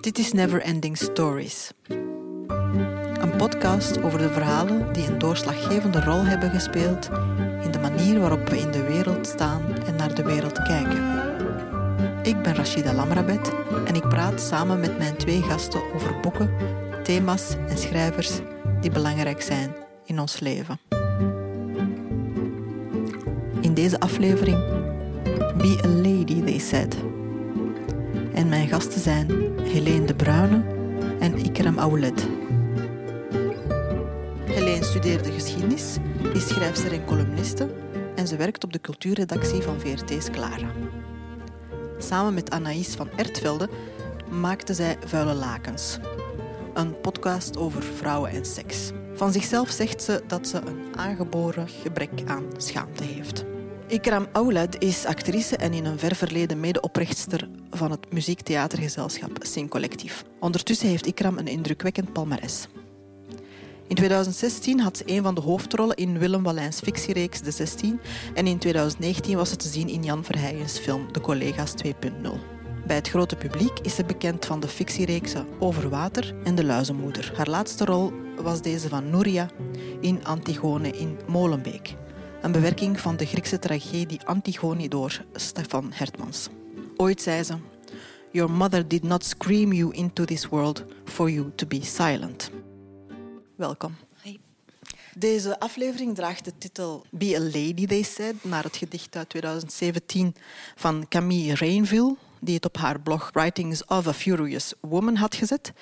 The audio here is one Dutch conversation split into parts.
Dit is Never Ending Stories. Een podcast over de verhalen die een doorslaggevende rol hebben gespeeld in de manier waarop we in de wereld staan en naar de wereld kijken. Ik ben Rashida Lamrabet en ik praat samen met mijn twee gasten over boeken, thema's en schrijvers die belangrijk zijn in ons leven. Deze aflevering Be a Lady, they said. En mijn gasten zijn Helene de Bruyne en Ikram Aoulet. Helene studeerde geschiedenis, is schrijfster en columniste en ze werkt op de cultuurredactie van VRT's Clara. Samen met Anaïs van Ertvelde maakte zij Vuile Lakens, een podcast over vrouwen en seks. Van zichzelf zegt ze dat ze een aangeboren gebrek aan schaamte heeft. Ikram Aoulad is actrice en in een ver verleden medeoprichtster van het muziektheatergezelschap Sing Collectief. Ondertussen heeft Ikram een indrukwekkend palmares. In 2016 had ze een van de hoofdrollen in Willem Wallijns fictiereeks De 16 en in 2019 was ze te zien in Jan Verheijens film De Collega's 2.0. Bij het grote publiek is ze bekend van de fictiereeksen Over Water en De Luizenmoeder. Haar laatste rol was deze van Nouria in Antigone in Molenbeek. Een bewerking van de Griekse tragedie Antigone door Stefan Hertmans. Ooit zei ze: Your mother did not scream you into this world for you to be silent. Welkom. Deze aflevering draagt de titel Be a Lady, They Said, naar het gedicht uit 2017 van Camille Rainville, die het op haar blog Writings of a Furious Woman had gezet.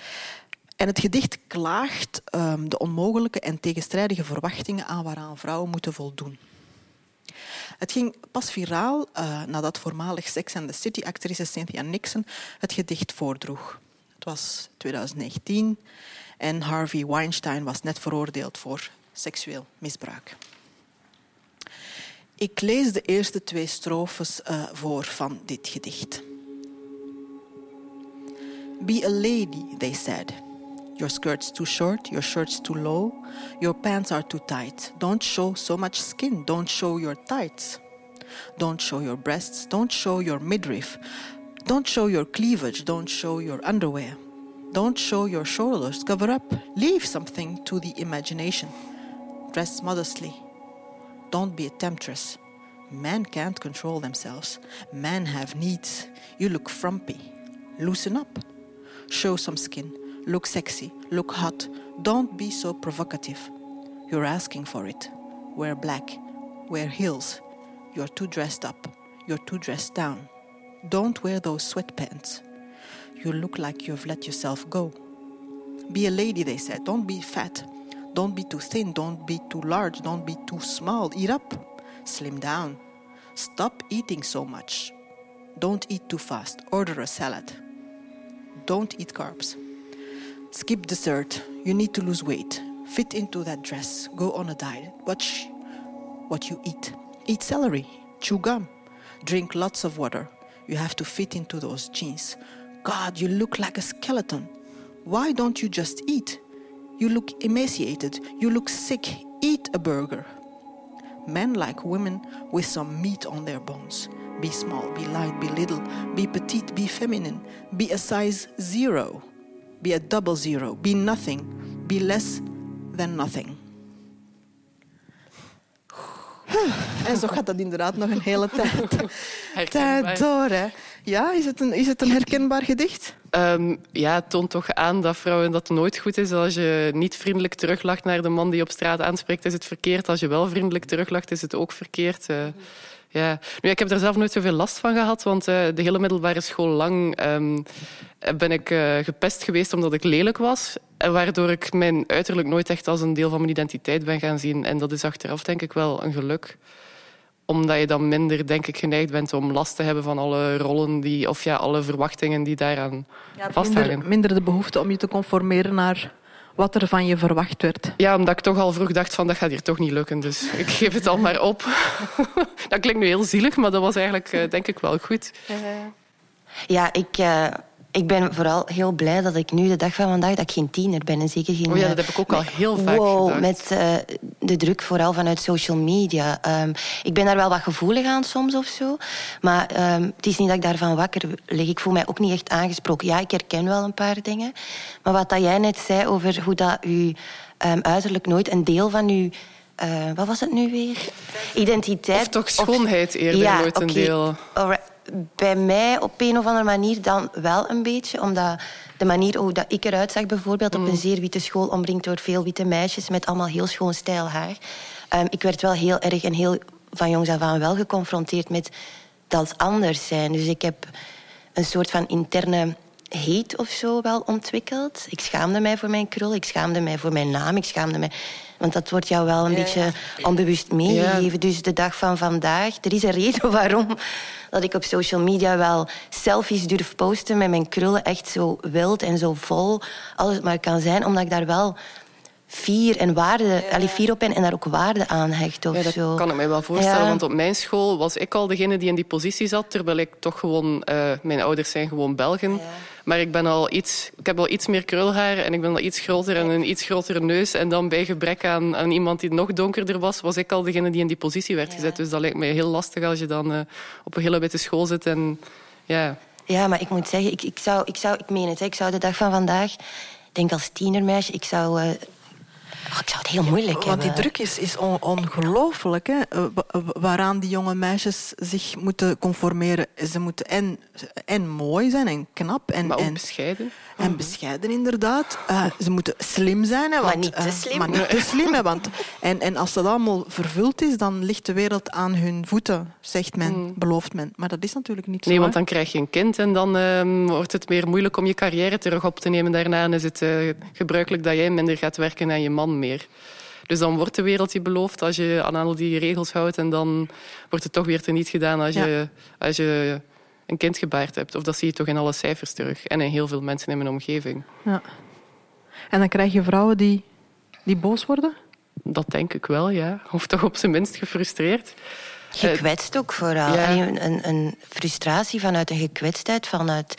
En het gedicht klaagt um, de onmogelijke en tegenstrijdige verwachtingen aan waaraan vrouwen moeten voldoen. Het ging pas viraal uh, nadat voormalig Sex and the City-actrice Cynthia Nixon het gedicht voordroeg. Het was 2019 en Harvey Weinstein was net veroordeeld voor seksueel misbruik. Ik lees de eerste twee strofes uh, voor van dit gedicht. Be a lady, they said. Your skirt's too short, your shirt's too low, your pants are too tight. Don't show so much skin, don't show your tights. Don't show your breasts, don't show your midriff. Don't show your cleavage, don't show your underwear. Don't show your shoulders, cover up. Leave something to the imagination. Dress modestly. Don't be a temptress. Men can't control themselves. Men have needs. You look frumpy. Loosen up. Show some skin. Look sexy. Look hot. Don't be so provocative. You're asking for it. Wear black. Wear heels. You're too dressed up. You're too dressed down. Don't wear those sweatpants you look like you've let yourself go. Be a lady, they said. Don't be fat. Don't be too thin. Don't be too large. Don't be too small. Eat up. Slim down. Stop eating so much. Don't eat too fast. Order a salad. Don't eat carbs. Skip dessert. You need to lose weight. Fit into that dress. Go on a diet. Watch what you eat. Eat celery. Chew gum. Drink lots of water. You have to fit into those jeans. God, you look like a skeleton. Why don't you just eat? You look emaciated. You look sick. Eat a burger. Men like women with some meat on their bones. Be small, be light, be little, be petite, be feminine, be a size zero, be a double zero, be nothing, be less than nothing. En zo gaat dat inderdaad nog een hele tijd, tijd door. Hè. Ja, is het een, is het een herkenbaar gedicht? Um, ja, het toont toch aan dat vrouwen dat nooit goed is. Als je niet vriendelijk teruglacht naar de man die op straat aanspreekt, is het verkeerd. Als je wel vriendelijk teruglacht, is het ook verkeerd. Uh, ja. Nu, ik heb er zelf nooit zoveel last van gehad, want uh, de hele middelbare school lang um, ben ik uh, gepest geweest omdat ik lelijk was. Waardoor ik mijn uiterlijk nooit echt als een deel van mijn identiteit ben gaan zien. En dat is achteraf denk ik wel een geluk omdat je dan minder, denk ik, geneigd bent om last te hebben van alle rollen die, of ja, alle verwachtingen die daaraan ja, vasthangen. Minder, minder de behoefte om je te conformeren naar wat er van je verwacht werd. Ja, omdat ik toch al vroeg dacht van dat gaat hier toch niet lukken. Dus ik geef het al maar op. dat klinkt nu heel zielig, maar dat was eigenlijk uh, denk ik wel goed. Ja, ik, uh, ik ben vooral heel blij dat ik nu de dag van vandaag dat ik geen tiener ben en zeker geen. Oh ja, dat heb ik ook al heel vaak wow, gedacht. Met uh, de druk vooral vanuit social media. Um, ik ben daar wel wat gevoelig aan soms of zo, maar um, het is niet dat ik daarvan wakker lig. Ik voel mij ook niet echt aangesproken. Ja, ik herken wel een paar dingen, maar wat dat jij net zei over hoe dat u um, uiterlijk nooit een deel van uw uh, wat was het nu weer? Identiteit. Of toch schoonheid eerder ja, nooit een deel. Alright. Bij mij op een of andere manier dan wel een beetje. Omdat de manier hoe dat ik eruit zag bijvoorbeeld... Mm. op een zeer witte school, omringd door veel witte meisjes... met allemaal heel schoon stijl haar. Um, ik werd wel heel erg en heel van jongs af aan wel geconfronteerd met dat anders zijn. Dus ik heb een soort van interne hate of zo wel ontwikkeld. Ik schaamde mij voor mijn krul, ik schaamde mij voor mijn naam, ik schaamde mij... Want dat wordt jou wel een ja, beetje ja. onbewust meegegeven. Ja. Dus de dag van vandaag, er is een reden waarom dat ik op social media wel selfies durf posten met mijn krullen echt zo wild en zo vol als het maar kan zijn, omdat ik daar wel fier en waarde, ja. fier op ben en daar ook waarde aan hecht. Of ja, dat zo. kan ik mij wel voorstellen, ja. want op mijn school was ik al degene die in die positie zat, terwijl ik toch gewoon, uh, mijn ouders zijn gewoon Belgen. Ja. Maar ik, ben al iets, ik heb al iets meer krulhaar en ik ben al iets groter en een iets grotere neus. En dan bij gebrek aan, aan iemand die nog donkerder was, was ik al degene die in die positie werd gezet. Dus dat lijkt mij heel lastig als je dan uh, op een hele witte school zit. En, ja. ja, maar ik moet zeggen, ik, ik, zou, ik, zou, ik meen het, hè, ik zou de dag van vandaag, ik denk als tienermeisje, ik zou... Uh, Oh, ik zou het heel moeilijk Want hebben. die druk is, is on, ongelooflijk. Hè? Waaraan die jonge meisjes zich moeten conformeren. Ze moeten en, en mooi zijn en knap. En, maar ook en, bescheiden. En bescheiden, inderdaad. Uh, ze moeten slim zijn. Hè, want, maar niet te slim. Uh, maar niet te slim. Hè, want, en, en als dat allemaal vervuld is, dan ligt de wereld aan hun voeten, zegt men, mm. belooft men. Maar dat is natuurlijk niet zo. Nee, want dan krijg je een kind en dan uh, wordt het meer moeilijk om je carrière terug op te nemen. Daarna is het uh, gebruikelijk dat jij minder gaat werken en je man meer. Dus dan wordt de wereld je beloofd als je aan al die regels houdt. En dan wordt het toch weer teniet gedaan als je, als je een kind gebaard hebt. Of dat zie je toch in alle cijfers terug. En in heel veel mensen in mijn omgeving. Ja. En dan krijg je vrouwen die, die boos worden? Dat denk ik wel, ja. Of toch op zijn minst gefrustreerd. Gekwetst ook vooral. Ja. Een, een frustratie vanuit een gekwetstheid, vanuit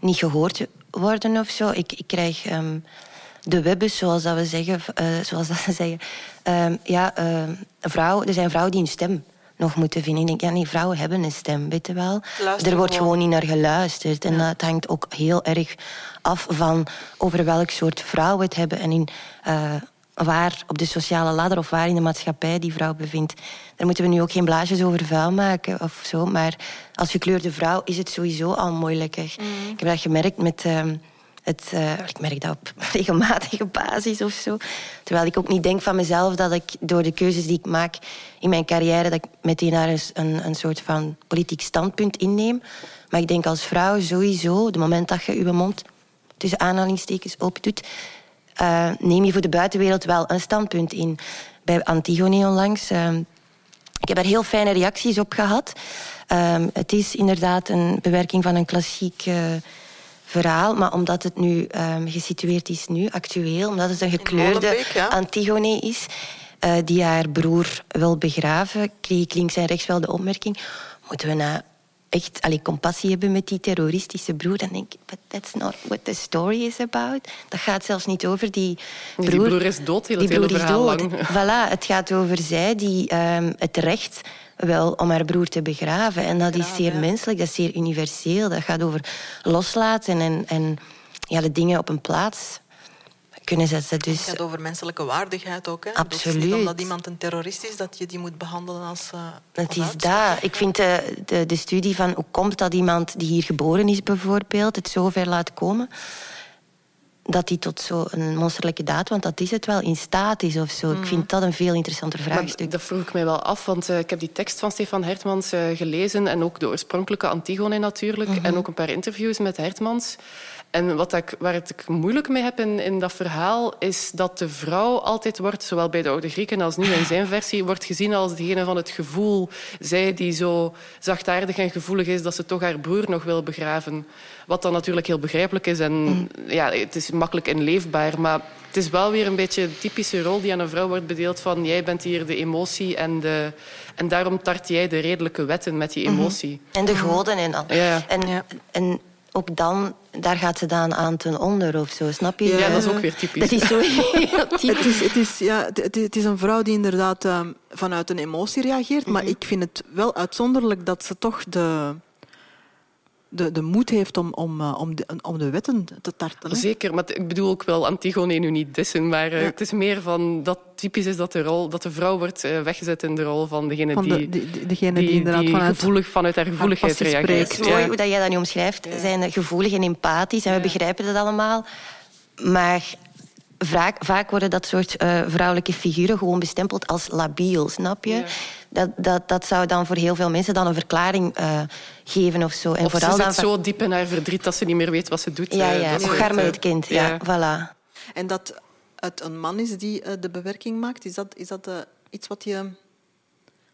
niet gehoord worden of zo. Ik, ik krijg... Um, de webbes, zoals dat we zeggen, uh, zoals dat ze zeggen. Uh, ja, uh, vrouw, er zijn vrouwen die een stem nog moeten vinden. Ik denk, ja, nee, vrouwen hebben een stem, weet je wel. Er wordt gewoon. niet naar geluisterd. En ja. dat hangt ook heel erg af van over welk soort vrouw we het hebben. En in, uh, waar op de sociale ladder of waar in de maatschappij die vrouw bevindt. Daar moeten we nu ook geen blaasjes over vuil maken of zo. Maar als gekleurde vrouw is het sowieso al moeilijker. Mm. Ik heb dat gemerkt met... Uh, het, uh, ik merk dat op regelmatige basis of zo. Terwijl ik ook niet denk van mezelf dat ik door de keuzes die ik maak in mijn carrière, dat ik meteen daar een, een soort van politiek standpunt inneem. Maar ik denk als vrouw sowieso, het moment dat je je mond tussen aanhalingstekens open doet, uh, neem je voor de buitenwereld wel een standpunt in. Bij Antigone onlangs. Uh, ik heb er heel fijne reacties op gehad. Um, het is inderdaad een bewerking van een klassiek verhaal. Maar omdat het nu um, gesitueerd is, nu actueel, omdat het een gekleurde ja. Antigone is, uh, die haar broer wil begraven, kreeg ik links en rechts wel de opmerking: moeten we nou echt allee, compassie hebben met die terroristische broer? Dan denk ik: but that's not what the story is about. Dat gaat zelfs niet over die broer. Die broer is dood, heel die het hele broer is dood. lang. Voilà, het gaat over zij die um, het recht wel om haar broer te begraven. En dat is zeer menselijk, dat is zeer universeel. Dat gaat over loslaten en, en ja, de dingen op een plaats kunnen zetten. Dus, Het gaat over menselijke waardigheid ook. Hè? Absoluut. Is niet omdat iemand een terrorist is dat je die moet behandelen als. Uh, het is dat. Ik vind de, de, de studie van hoe komt dat iemand die hier geboren is, bijvoorbeeld, het zover laat komen dat die tot zo'n monsterlijke daad, want dat is het wel, in staat is of zo. Mm. Ik vind dat een veel interessanter vraagstuk. Maar dat vroeg ik mij wel af, want uh, ik heb die tekst van Stefan Hertmans uh, gelezen en ook de oorspronkelijke Antigone natuurlijk, mm -hmm. en ook een paar interviews met Hertmans. En wat ik, waar ik moeilijk mee heb in, in dat verhaal, is dat de vrouw altijd wordt, zowel bij de oude Grieken als nu in zijn versie, wordt gezien als degene van het gevoel. Zij die zo zachtaardig en gevoelig is dat ze toch haar broer nog wil begraven. Wat dan natuurlijk heel begrijpelijk is en mm. ja, het is makkelijk inleefbaar. Maar het is wel weer een beetje de typische rol die aan een vrouw wordt bedeeld van jij bent hier de emotie en, de, en daarom tart jij de redelijke wetten met die emotie. Mm -hmm. En de goden en al. Ja. En, ja. en ook dan, daar gaat ze dan aan ten onder of zo, snap je? Ja, dat is ook weer typisch. Dat is zo heel typisch. Het is, het, is, ja, het, het is een vrouw die inderdaad ehm, vanuit een emotie reageert. Maar Mhm. ik vind het wel uitzonderlijk dat ze toch de, de, de moed heeft om, om, eh, om, de, om de wetten te tarten. hè. Zeker, maar ik bedoel ook wel Antigone nu niet dissen, maar eh, Ja. het is meer van dat typisch is dat de, rol, dat de vrouw wordt eh, weggezet in de rol van degene Van die, de, die, die- degene die, die, inderdaad die vanuit... gevoelig, vanuit haar gevoeligheid reageert. spreekt. Het is mooi Ja. hoe dat jij dat nu omschrijft. Zijn gevoelig en empathisch en we begrijpen dat allemaal. Maar vaak, vaak worden dat soort eh, vrouwelijke figuren gewoon bestempeld als labiel, snap je? Dat, dat, dat zou dan voor heel veel mensen dan een verklaring eh, geven of zo. En Of vooral ze dan zit zo diep in haar verdriet dat ze niet meer weet wat ze doet. Ja, eh, ja. Och, soort, arme eh, het kind. Ja, voilà. En dat het een man is die de bewerking maakt, is dat, is dat iets wat je,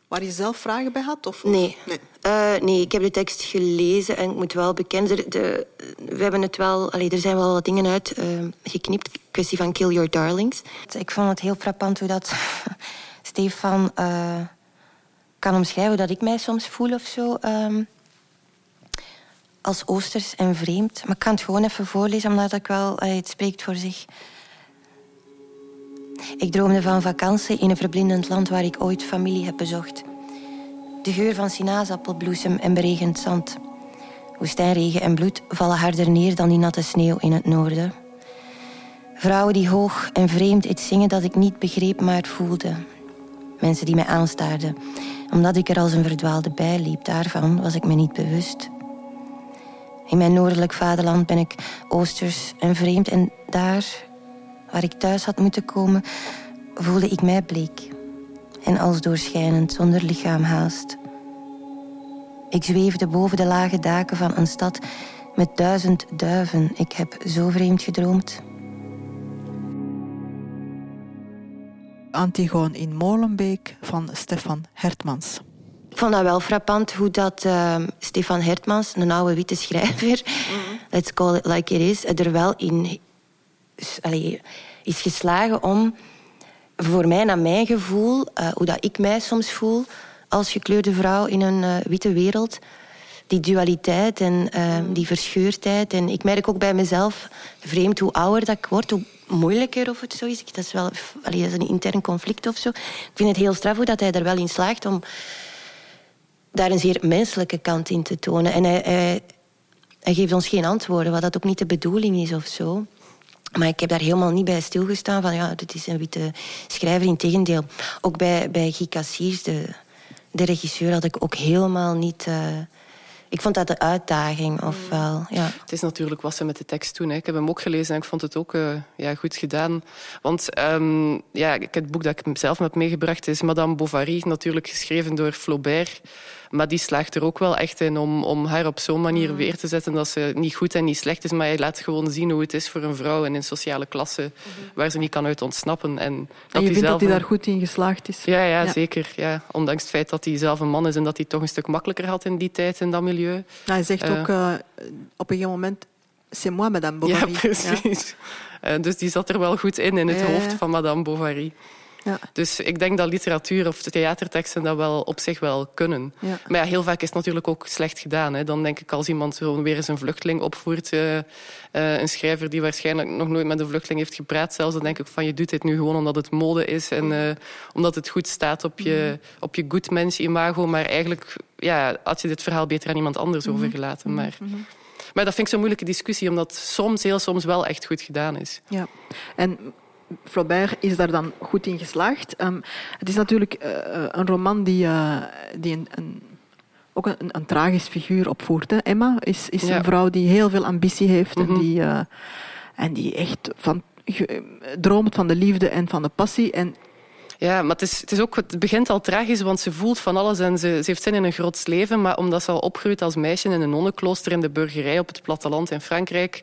waar je zelf vragen bij had? Of, Nee. nee. Eh, nee, ik heb de tekst gelezen en ik moet wel bekennen... De, we hebben het wel... Allee, er zijn wel wat dingen uit geknipt. Kwestie van Kill Your Darlings. Ik vond het heel frappant hoe dat Stefan eh, kan omschrijven... dat ik mij soms voel of zo... ehm, als oosters en vreemd. Maar ik kan het gewoon even voorlezen, omdat ik wel, allee, het spreekt voor zich. Ik droomde van vakantie in een verblindend land waar ik ooit familie heb bezocht. De geur van sinaasappelbloesem en beregend zand. Woestijnregen en bloed vallen harder neer dan die natte sneeuw in het noorden. Vrouwen die hoog en vreemd iets zingen dat ik niet begreep, maar voelde. Mensen die mij aanstaarden, omdat ik er als een verdwaalde bij liep. Daarvan was ik me niet bewust. In mijn noordelijk vaderland ben ik oosters en vreemd. En daar, waar ik thuis had moeten komen, voelde ik mij bleek. En als doorschijnend, zonder lichaam haast. Ik zweefde boven de lage daken van een stad met duizend duiven. Ik heb zo vreemd gedroomd. Antigoon in Molenbeek van Stefan Hertmans. Ik vond dat wel frappant hoe dat eh, Stefan Hertmans, een oude witte schrijver, let's call it like it is, er wel in is, allee, is geslagen om, voor mij, naar mijn gevoel, eh, hoe dat ik mij soms voel als gekleurde vrouw in een eh, witte wereld, die dualiteit en eh, die verscheurdheid. En ik merk ook bij mezelf, vreemd hoe ouder dat ik word, hoe moeilijker of het zo is. Dat is wel allee, is een intern conflict of zo. Ik vind het heel straf dat hij er wel in slaagt om daar een zeer menselijke kant in te tonen. En hij, hij, hij geeft ons geen antwoorden, wat dat ook niet de bedoeling is of zo. Maar ik heb daar helemaal niet bij stilgestaan van ja, dit is een witte schrijver. Integendeel, ook bij, bij Guy Cassiers, de, de regisseur, had ik ook helemaal niet... eh, ik vond dat de uitdaging, ofwel. Ja. Het is natuurlijk wat ze met de tekst doen. Hè. Ik heb hem ook gelezen en ik vond het ook eh, ja, goed gedaan. Want ehm, ja, het boek dat ik zelf heb meegebracht is Madame Bovary, natuurlijk geschreven door Flaubert. Maar die slaagt er ook wel echt in om, om haar op zo'n manier weer te zetten dat ze niet goed en niet slecht is, maar hij laat gewoon zien hoe het is voor een vrouw in een sociale klasse waar ze niet kan uit ontsnappen. En, dat En je vindt dat zelf hij een- daar goed in geslaagd is? ja, ja, Ja. zeker. Ja. Ondanks het feit dat hij zelf een man is en dat hij toch een stuk makkelijker had in die tijd, in dat milieu. Hij zegt Eh. ook eh, op een gegeven moment... C'est moi, madame Bovary. Ja, precies. Eh, dus die zat er wel goed in, in het hoofd van Madame Bovary. Ja. Dus ik denk dat literatuur of theaterteksten dat wel op zich wel kunnen. Ja. Maar ja, heel vaak is het natuurlijk ook slecht gedaan. Hè. Dan denk ik als iemand gewoon weer eens een vluchteling opvoert, eh, eh, een schrijver die waarschijnlijk nog nooit met een vluchteling heeft gepraat, zelfs, dan denk ik van je doet dit nu gewoon omdat het mode is en eh, omdat het goed staat op je, op je good mens imago. Maar eigenlijk ja, had je dit verhaal beter aan iemand anders overgelaten. Maar, maar dat vind ik zo'n moeilijke discussie, omdat soms, heel soms wel echt goed gedaan is. Ja. En Flaubert is daar dan goed in geslaagd. Ehm, het is natuurlijk eh, een roman die, eh, die een, een, ook een, een tragisch figuur opvoert. Hè. Emma is, is Ja. een vrouw die heel veel ambitie heeft Mhm. en, die, eh, en die echt van, ge- droomt van de liefde en van de passie. En Ja, maar het, is, het, is ook, het begint al tragisch, want ze voelt van alles en ze, ze heeft zin in een groots leven. Maar omdat ze al opgroeit als meisje in een nonnenklooster in de burgerij op het platteland in Frankrijk,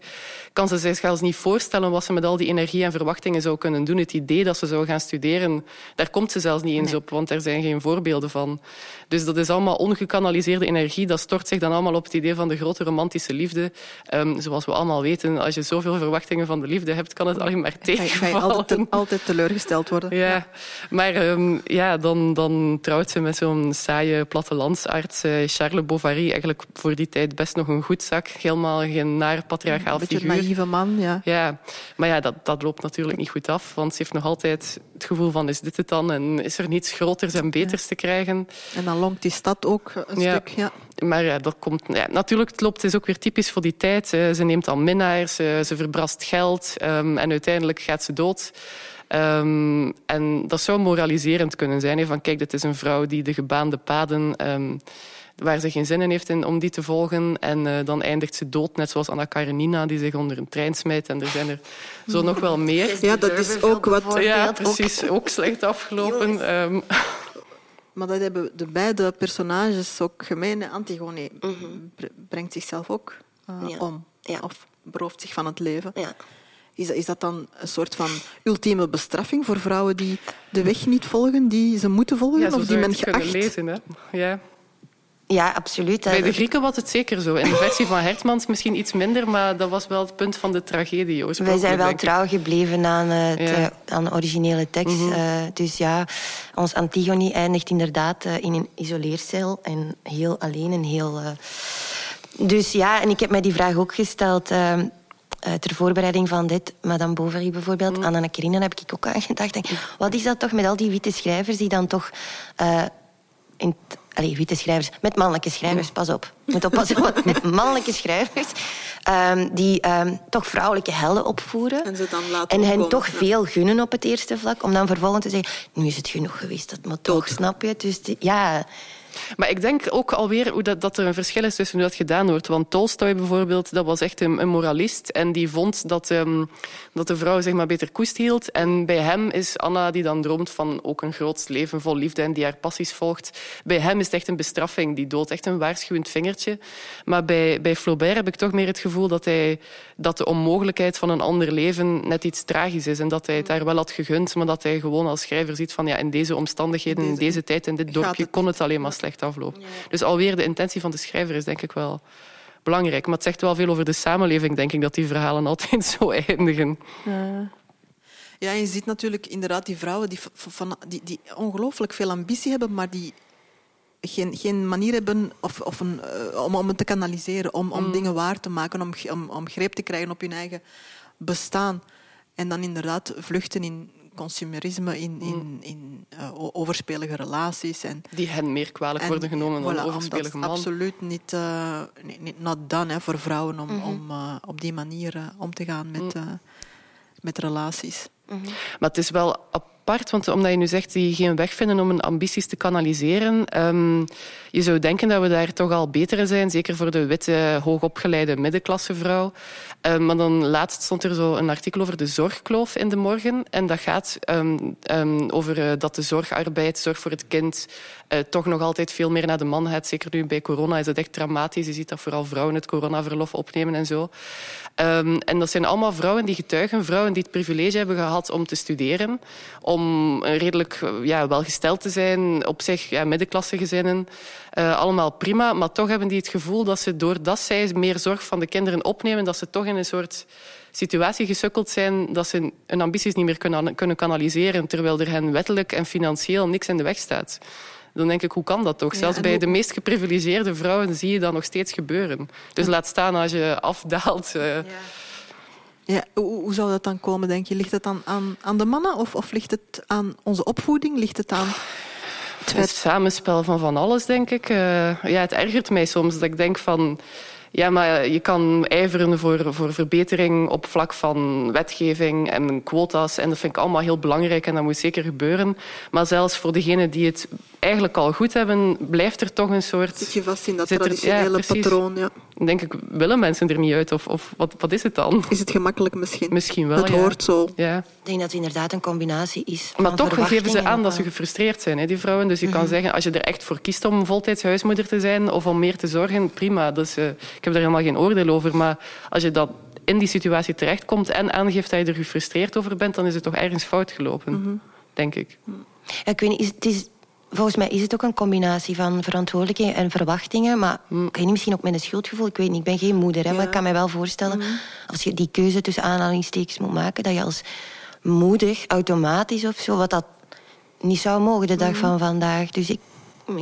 kan ze zich zelfs niet voorstellen wat ze met al die energie en verwachtingen zou kunnen doen. Het idee dat ze zou gaan studeren, daar komt ze zelfs niet eens op, want er zijn geen voorbeelden van. Dus dat is allemaal ongekanaliseerde energie. Dat stort zich dan allemaal op het idee van de grote romantische liefde. Ehm, zoals we allemaal weten, als je zoveel verwachtingen van de liefde hebt, kan het alleen maar je, ga je altijd, te- altijd teleurgesteld worden. Ja, Maar um, ja, dan, dan trouwt ze met zo'n saaie plattelandsarts, uh, Charles Bovary. Eigenlijk voor die tijd best nog een goed zak. Helemaal geen naar patriarchaal figuur. Naïeve man, ja. Ja, maar ja, dat, dat loopt natuurlijk niet goed af. Want ze heeft nog altijd het gevoel van, is dit het dan? En is er niets groters en beters te krijgen? En dan longt die stad ook een Ja. stuk, ja. Maar ja, dat komt, ja, natuurlijk, het loopt is ook weer typisch voor die tijd. Eh, Ze neemt dan minnaars, ze, ze verbrast geld ehm, en uiteindelijk gaat ze dood. Ehm, en dat zou moraliserend kunnen zijn. Van kijk, dit is een vrouw die de gebaande paden... ehm, waar ze geen zin in heeft in, om die te volgen. En eh, dan eindigt ze dood, net zoals Anna Karenina... die zich onder een trein smijt. En er zijn er zo nog wel meer. Ja, dat is ook wat- Ja, precies. Ook slecht afgelopen. Ehm, Maar dat hebben de beide personages ook gemeen. Antigone br- brengt zichzelf ook eh, Mhm. Ja. om. Ja. Of berooft zich van het leven. Ja. Is, dat- is dat dan een soort van ultieme bestraffing voor vrouwen die de weg niet volgen, die ze moeten volgen? ja, zo of die men geacht... lezen. Hè? Ja. Ja, absoluut. Bij de Eh, Grieken was het zeker zo. In de versie van Hertmans misschien iets minder, maar dat was wel het punt van de tragedie. Wij zijn wel trouw gebleven aan, eh, het, Ja. Mhm. eh, aan de originele tekst. Eh, dus ja, ons Antigone eindigt inderdaad in een isoleercel en heel alleen en heel. Dus ja, en ik heb mij die vraag ook gesteld. ter voorbereiding van dit, Madame Bovary bijvoorbeeld, Mhm. aan Anna Karenina heb ik ook aan gedacht. Denk, wat is dat toch met al die witte schrijvers die dan toch in Allee, witte schrijvers. Met mannelijke schrijvers, pas op. Moet oppassen. Met mannelijke schrijvers. ehm, die ehm, toch vrouwelijke helden opvoeren. En ze dan laten En hen toch ja. veel gunnen op het eerste vlak. Om dan vervolgens te zeggen, nu is het genoeg geweest. Dat moet toch, snap je? Dus die- ja... Maar ik denk ook alweer hoe dat, dat er een verschil is tussen hoe dat gedaan wordt. Want Tolstoy bijvoorbeeld, dat was echt een, een moralist. En die vond dat, ehm, dat de vrouw zeg maar, beter koest hield. En bij hem is Anna, die dan droomt van ook een groot leven vol liefde en die haar passies volgt. Bij hem is het echt een bestraffing, die dood. Echt een waarschuwend vingertje. Maar bij, bij Flaubert heb ik toch meer het gevoel dat, hij, dat de onmogelijkheid van een ander leven net iets tragisch is. En dat hij het daar wel had gegund, maar dat hij gewoon als schrijver ziet van ja, in deze omstandigheden, in Deze- deze tijd, in dit dorpje, het kon het alleen maar slecht. Dus alweer de intentie van de schrijver is denk ik wel belangrijk. Maar het zegt wel veel over de samenleving, denk ik, dat die verhalen altijd zo eindigen. Ja, je ziet natuurlijk inderdaad die vrouwen die, van, die, die ongelooflijk veel ambitie hebben, maar die geen, geen manier hebben of, of een, eh, om, om het te kanaliseren, om, Mm. om dingen waar te maken, om, om, om greep te krijgen op hun eigen bestaan. En dan inderdaad vluchten in consumerisme, in, in, Mm. in eh, overspelige relaties. En, Die hen meer kwalijk en, worden genomen dan voilà, overspelige het man. absoluut niet, eh, niet, not done hè, voor vrouwen om, Mhm. om eh, op die manier om te gaan met, eh, met relaties. Maar het is wel apart, want omdat je nu zegt die geen weg vinden om hun ambities te kanaliseren. ehm, je zou denken dat we daar toch al beter zijn, zeker voor de witte, hoogopgeleide middenklassevrouw. Ehm, maar dan laatst stond er zo een artikel over de zorgkloof in de morgen. En dat gaat ehm, over eh, dat de zorgarbeid, zorg voor het kind, eh, toch nog altijd veel meer naar de man gaat. Zeker nu bij corona is het echt dramatisch. Je ziet dat vooral vrouwen het coronaverlof opnemen en zo. Ehm, en dat zijn allemaal vrouwen die getuigen, vrouwen die het privilege hebben gehad om te studeren, om redelijk eh, ja, welgesteld te zijn, op zich ja, middenklassegezinnen, eh, allemaal prima. Maar toch hebben die het gevoel dat ze, doordat zij meer zorg van de kinderen opnemen, dat ze toch in een soort situatie gesukkeld zijn dat ze hun ambities niet meer kunnen, kunnen kanaliseren, terwijl er hen wettelijk en financieel niks in de weg staat. Dan denk ik, hoe kan dat toch? Ja, Zelfs bij hoe- de meest geprivilegeerde vrouwen zie je dat nog steeds gebeuren. Dus laat staan als je afdaalt. eh, Ja, hoe, hoe zou dat dan komen, denk je? Ligt het dan aan, aan de mannen of, of ligt het aan onze opvoeding? Ligt het aan Het samenspel van van alles, denk ik. Eh, ja, het ergert mij soms dat ik denk van... Ja, maar je kan ijveren voor, voor verbetering op vlak van wetgeving en quota's. En dat vind ik allemaal heel belangrijk en dat moet zeker gebeuren. Maar zelfs voor degenen die het eigenlijk al goed hebben, blijft er toch een soort... Zit je vast in dat er- traditionele patroon? Ja. Denk ik, willen mensen er niet uit? Of, of wat, wat is het dan? Is het gemakkelijk misschien? Misschien wel, Het ja. hoort zo. Ja. Ik denk dat het inderdaad een combinatie is. Maar toch geven ze aan dat ze gefrustreerd zijn, hè, die vrouwen. Dus je Mhm. kan zeggen, als je er echt voor kiest om voltijds huismoeder te zijn of om meer te zorgen, prima. Dus, eh, ik heb daar helemaal geen oordeel over. Maar als je dan in die situatie terechtkomt en aangeeft dat je er gefrustreerd over bent, dan is het toch ergens fout gelopen, Mhm. denk ik. Ja, ik weet niet, is, het is, volgens mij is het ook een combinatie van verantwoordelijkheden en verwachtingen. Maar ik weet niet, misschien ook met een schuldgevoel. Ik weet niet, ik ben geen moeder. Hè, Ja. Maar ik kan mij wel voorstellen, als je die keuze tussen aanhalingstekens moet maken, dat je als moeder automatisch of zo, wat dat niet zou mogen de dag mhm. van vandaag. Dus ik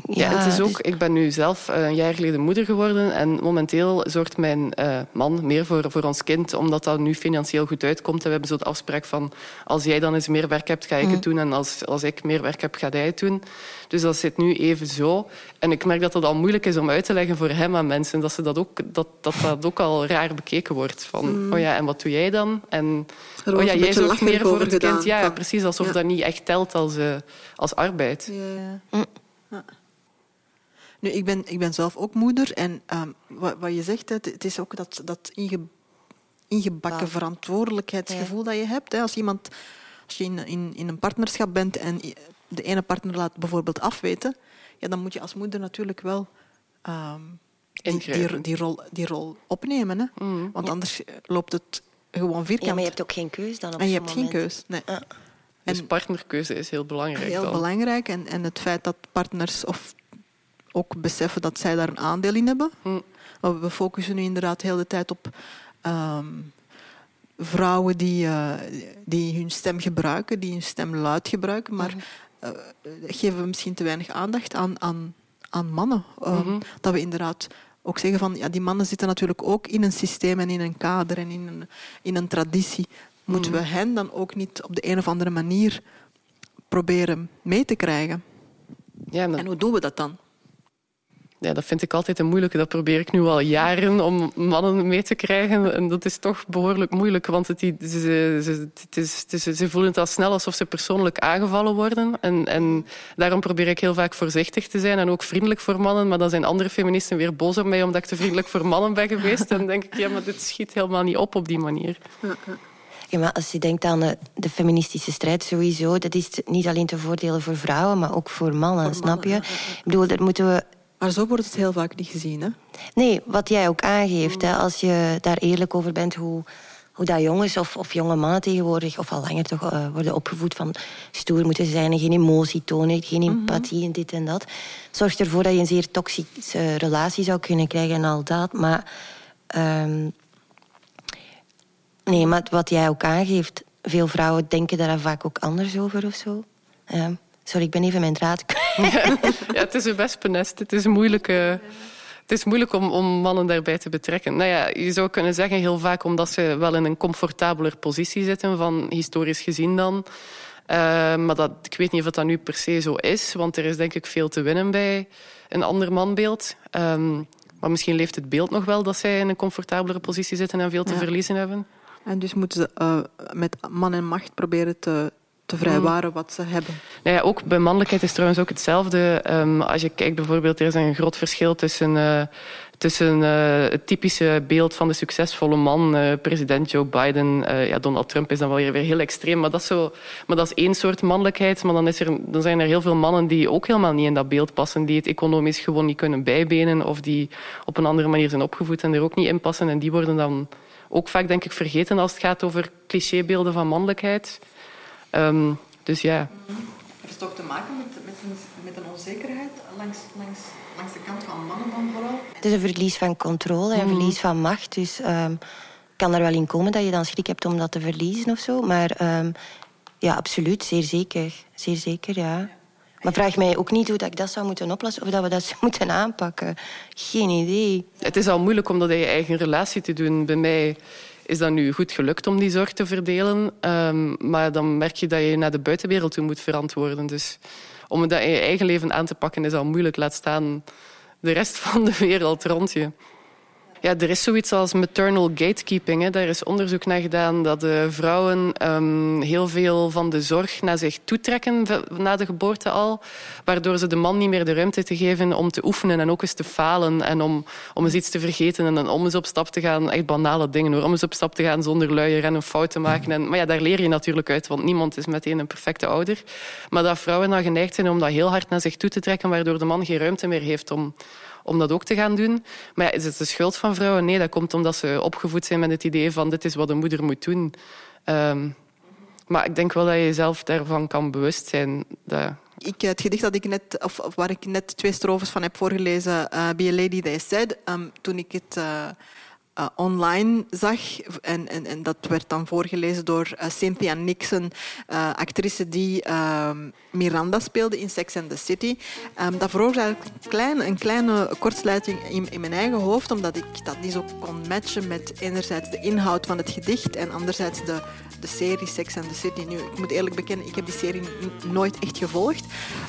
ja, het is ook, ik ben nu zelf eh, een jaar geleden moeder geworden en momenteel zorgt mijn uh, man meer voor, voor ons kind, omdat dat nu financieel goed uitkomt. En we hebben zo de afspraak van, als jij dan eens meer werk hebt, ga ik het mhm. doen. En als, als ik meer werk heb, ga jij het doen. Dus dat zit nu even zo. En ik merk dat het al moeilijk is om uit te leggen voor hem aan mensen. Dat ze dat ook, dat, dat, dat ook al raar bekeken wordt. Van, mhm. oh ja, en wat doe jij dan? En oh ja, jij zorgt meer voor het kind. Ja, precies, alsof dat niet echt telt als, uh, als arbeid. Ja. Mm. Nu, ik ben, ik ben zelf ook moeder en um, wat, wat, je zegt, het, het, is ook dat, dat inge, ingebakken verantwoordelijkheidsgevoel dat je hebt. Hè. Als, iemand, als je in, in, in een partnerschap bent en de ene partner laat bijvoorbeeld afweten, ja, dan moet je als moeder natuurlijk wel um, die, die, die, rol, die rol opnemen. Hè. Mm. Want anders loopt het gewoon vierkant. Ja, maar je hebt ook geen keus dan op En je hebt geen keus, nee. Dus partnerkeuze is heel belangrijk. Heel dan. belangrijk. En, en het feit dat partners of ook beseffen dat zij daar een aandeel in hebben. Hm. Maar we focussen nu inderdaad de hele tijd op ehm, vrouwen die, uh, die hun stem gebruiken, die hun stem luid gebruiken, maar uh, geven we misschien te weinig aandacht aan, aan, aan mannen. Uh, Dat we inderdaad ook zeggen van ja, die mannen zitten natuurlijk ook in een systeem en in een kader en in een, in een traditie. Moeten we hen dan ook niet op de een of andere manier proberen mee te krijgen? Ja, En hoe doen we dat dan? ja, dat vind ik altijd een moeilijke. Dat probeer ik nu al jaren om mannen mee te krijgen. En dat is toch behoorlijk moeilijk, want het, ze, ze, het is, het is, ze voelen het al snel alsof ze persoonlijk aangevallen worden. En, en daarom probeer ik heel vaak voorzichtig te zijn en ook vriendelijk voor mannen. Maar dan zijn andere feministen weer boos op mij omdat ik te vriendelijk voor mannen ben geweest. En dan denk ik, ja, maar dit schiet helemaal niet op op die manier. Ja, maar als je denkt aan de, feministische strijd sowieso, dat is niet alleen te voordelen voor vrouwen, maar ook voor mannen, snap je? Ik bedoel, daar moeten we maar zo wordt het heel vaak niet gezien, hè? Nee, wat jij ook aangeeft, hè, als je daar eerlijk over bent hoe, hoe dat jongens of, of jonge mannen tegenwoordig, of al langer toch, uh, worden opgevoed van stoer moeten zijn en geen emotie tonen, geen mhm. empathie en dit en dat, zorgt ervoor dat je een zeer toxische relatie zou kunnen krijgen en al dat. Maar um, nee, maar wat jij ook aangeeft, veel vrouwen denken daar vaak ook anders over of zo. Sorry, ik ben even mijn draad ja, ja, het is een wespennest. Het is moeilijk, uh, het is moeilijk om, om, mannen daarbij te betrekken. Nou ja, je zou kunnen zeggen heel vaak omdat ze wel in een comfortabeler positie zitten, van historisch gezien dan. Uh, maar dat, ik weet niet of dat nu per se zo is, want er is denk ik veel te winnen bij een ander manbeeld. Um, maar misschien leeft het beeld nog wel dat zij in een comfortabelere positie zitten en veel te verliezen hebben. En dus moeten ze uh, met man en macht proberen te, te vrijwaren wat ze hebben. Nou ja, ook bij mannelijkheid is trouwens ook hetzelfde. Um, als je kijkt bijvoorbeeld, er is een groot verschil tussen, uh, tussen uh, het typische beeld van de succesvolle man, uh, president Joe Biden. ja, Donald Trump is dan wel weer heel extreem, maar dat, is zo, maar dat is één soort mannelijkheid. Maar dan, is er, dan zijn er heel veel mannen die ook helemaal niet in dat beeld passen, die het economisch gewoon niet kunnen bijbenen of die op een andere manier zijn opgevoed en er ook niet in passen. En die worden dan ook vaak, denk ik, vergeten als het gaat over clichébeelden van mannelijkheid. Um, dus ja. Heeft het toch te maken met, met, een, met een onzekerheid langs, langs, langs de kant van mannen dan vooral? Het is een verlies van controle en mm. verlies van macht. Dus um, kan er wel in komen dat je dan schrik hebt om dat te verliezen of zo. Maar um, ja, absoluut, zeer zeker. Zeer zeker, ja. Maar vraag mij ook niet hoe dat ik dat zou moeten oplossen of dat we dat moeten aanpakken. Geen idee. Het is al moeilijk om dat in je eigen relatie te doen. Bij mij is dat nu goed gelukt om die zorg te verdelen. Um, maar dan merk je dat je naar de buitenwereld toe moet verantwoorden. Dus om dat in je eigen leven aan te pakken is al moeilijk. Laat staan de rest van de wereld rond je. Ja, er is zoiets als maternal gatekeeping. Hè. Daar is onderzoek naar gedaan dat de vrouwen um, heel veel van de zorg naar zich toetrekken na de geboorte al. Waardoor ze de man niet meer de ruimte te geven om te oefenen en ook eens te falen. En om, om eens iets te vergeten en om eens op stap te gaan. Echt banale dingen hoor. Om eens op stap te gaan zonder luier en een fout te maken. En, maar ja, daar leer je natuurlijk uit, want niemand is meteen een perfecte ouder. Maar dat vrouwen dan geneigd zijn om dat heel hard naar zich toe te trekken, waardoor de man geen ruimte meer heeft om om dat ook te gaan doen. Maar ja, is het de schuld van vrouwen? Nee, dat komt omdat ze opgevoed zijn met het idee van dit is wat een moeder moet doen. Um, maar ik denk wel dat je jezelf daarvan kan bewust zijn. Dat... Ik, het gedicht dat ik net, of, waar ik net twee strofes van heb voorgelezen, uh, Be a Lady They Said, um, toen ik het uh, uh, online zag. En, en, en, dat werd dan voorgelezen door uh, Cynthia Nixon, uh, actrice die ehm, Miranda speelde in Sex and the City. Um, dat veroorzaakte een kleine, een kleine kortsluiting in, in, mijn eigen hoofd, omdat ik dat niet zo kon matchen met enerzijds de inhoud van het gedicht en anderzijds de, de serie Sex and the City. Nu, ik moet eerlijk bekennen, ik heb die serie nooit echt gevolgd.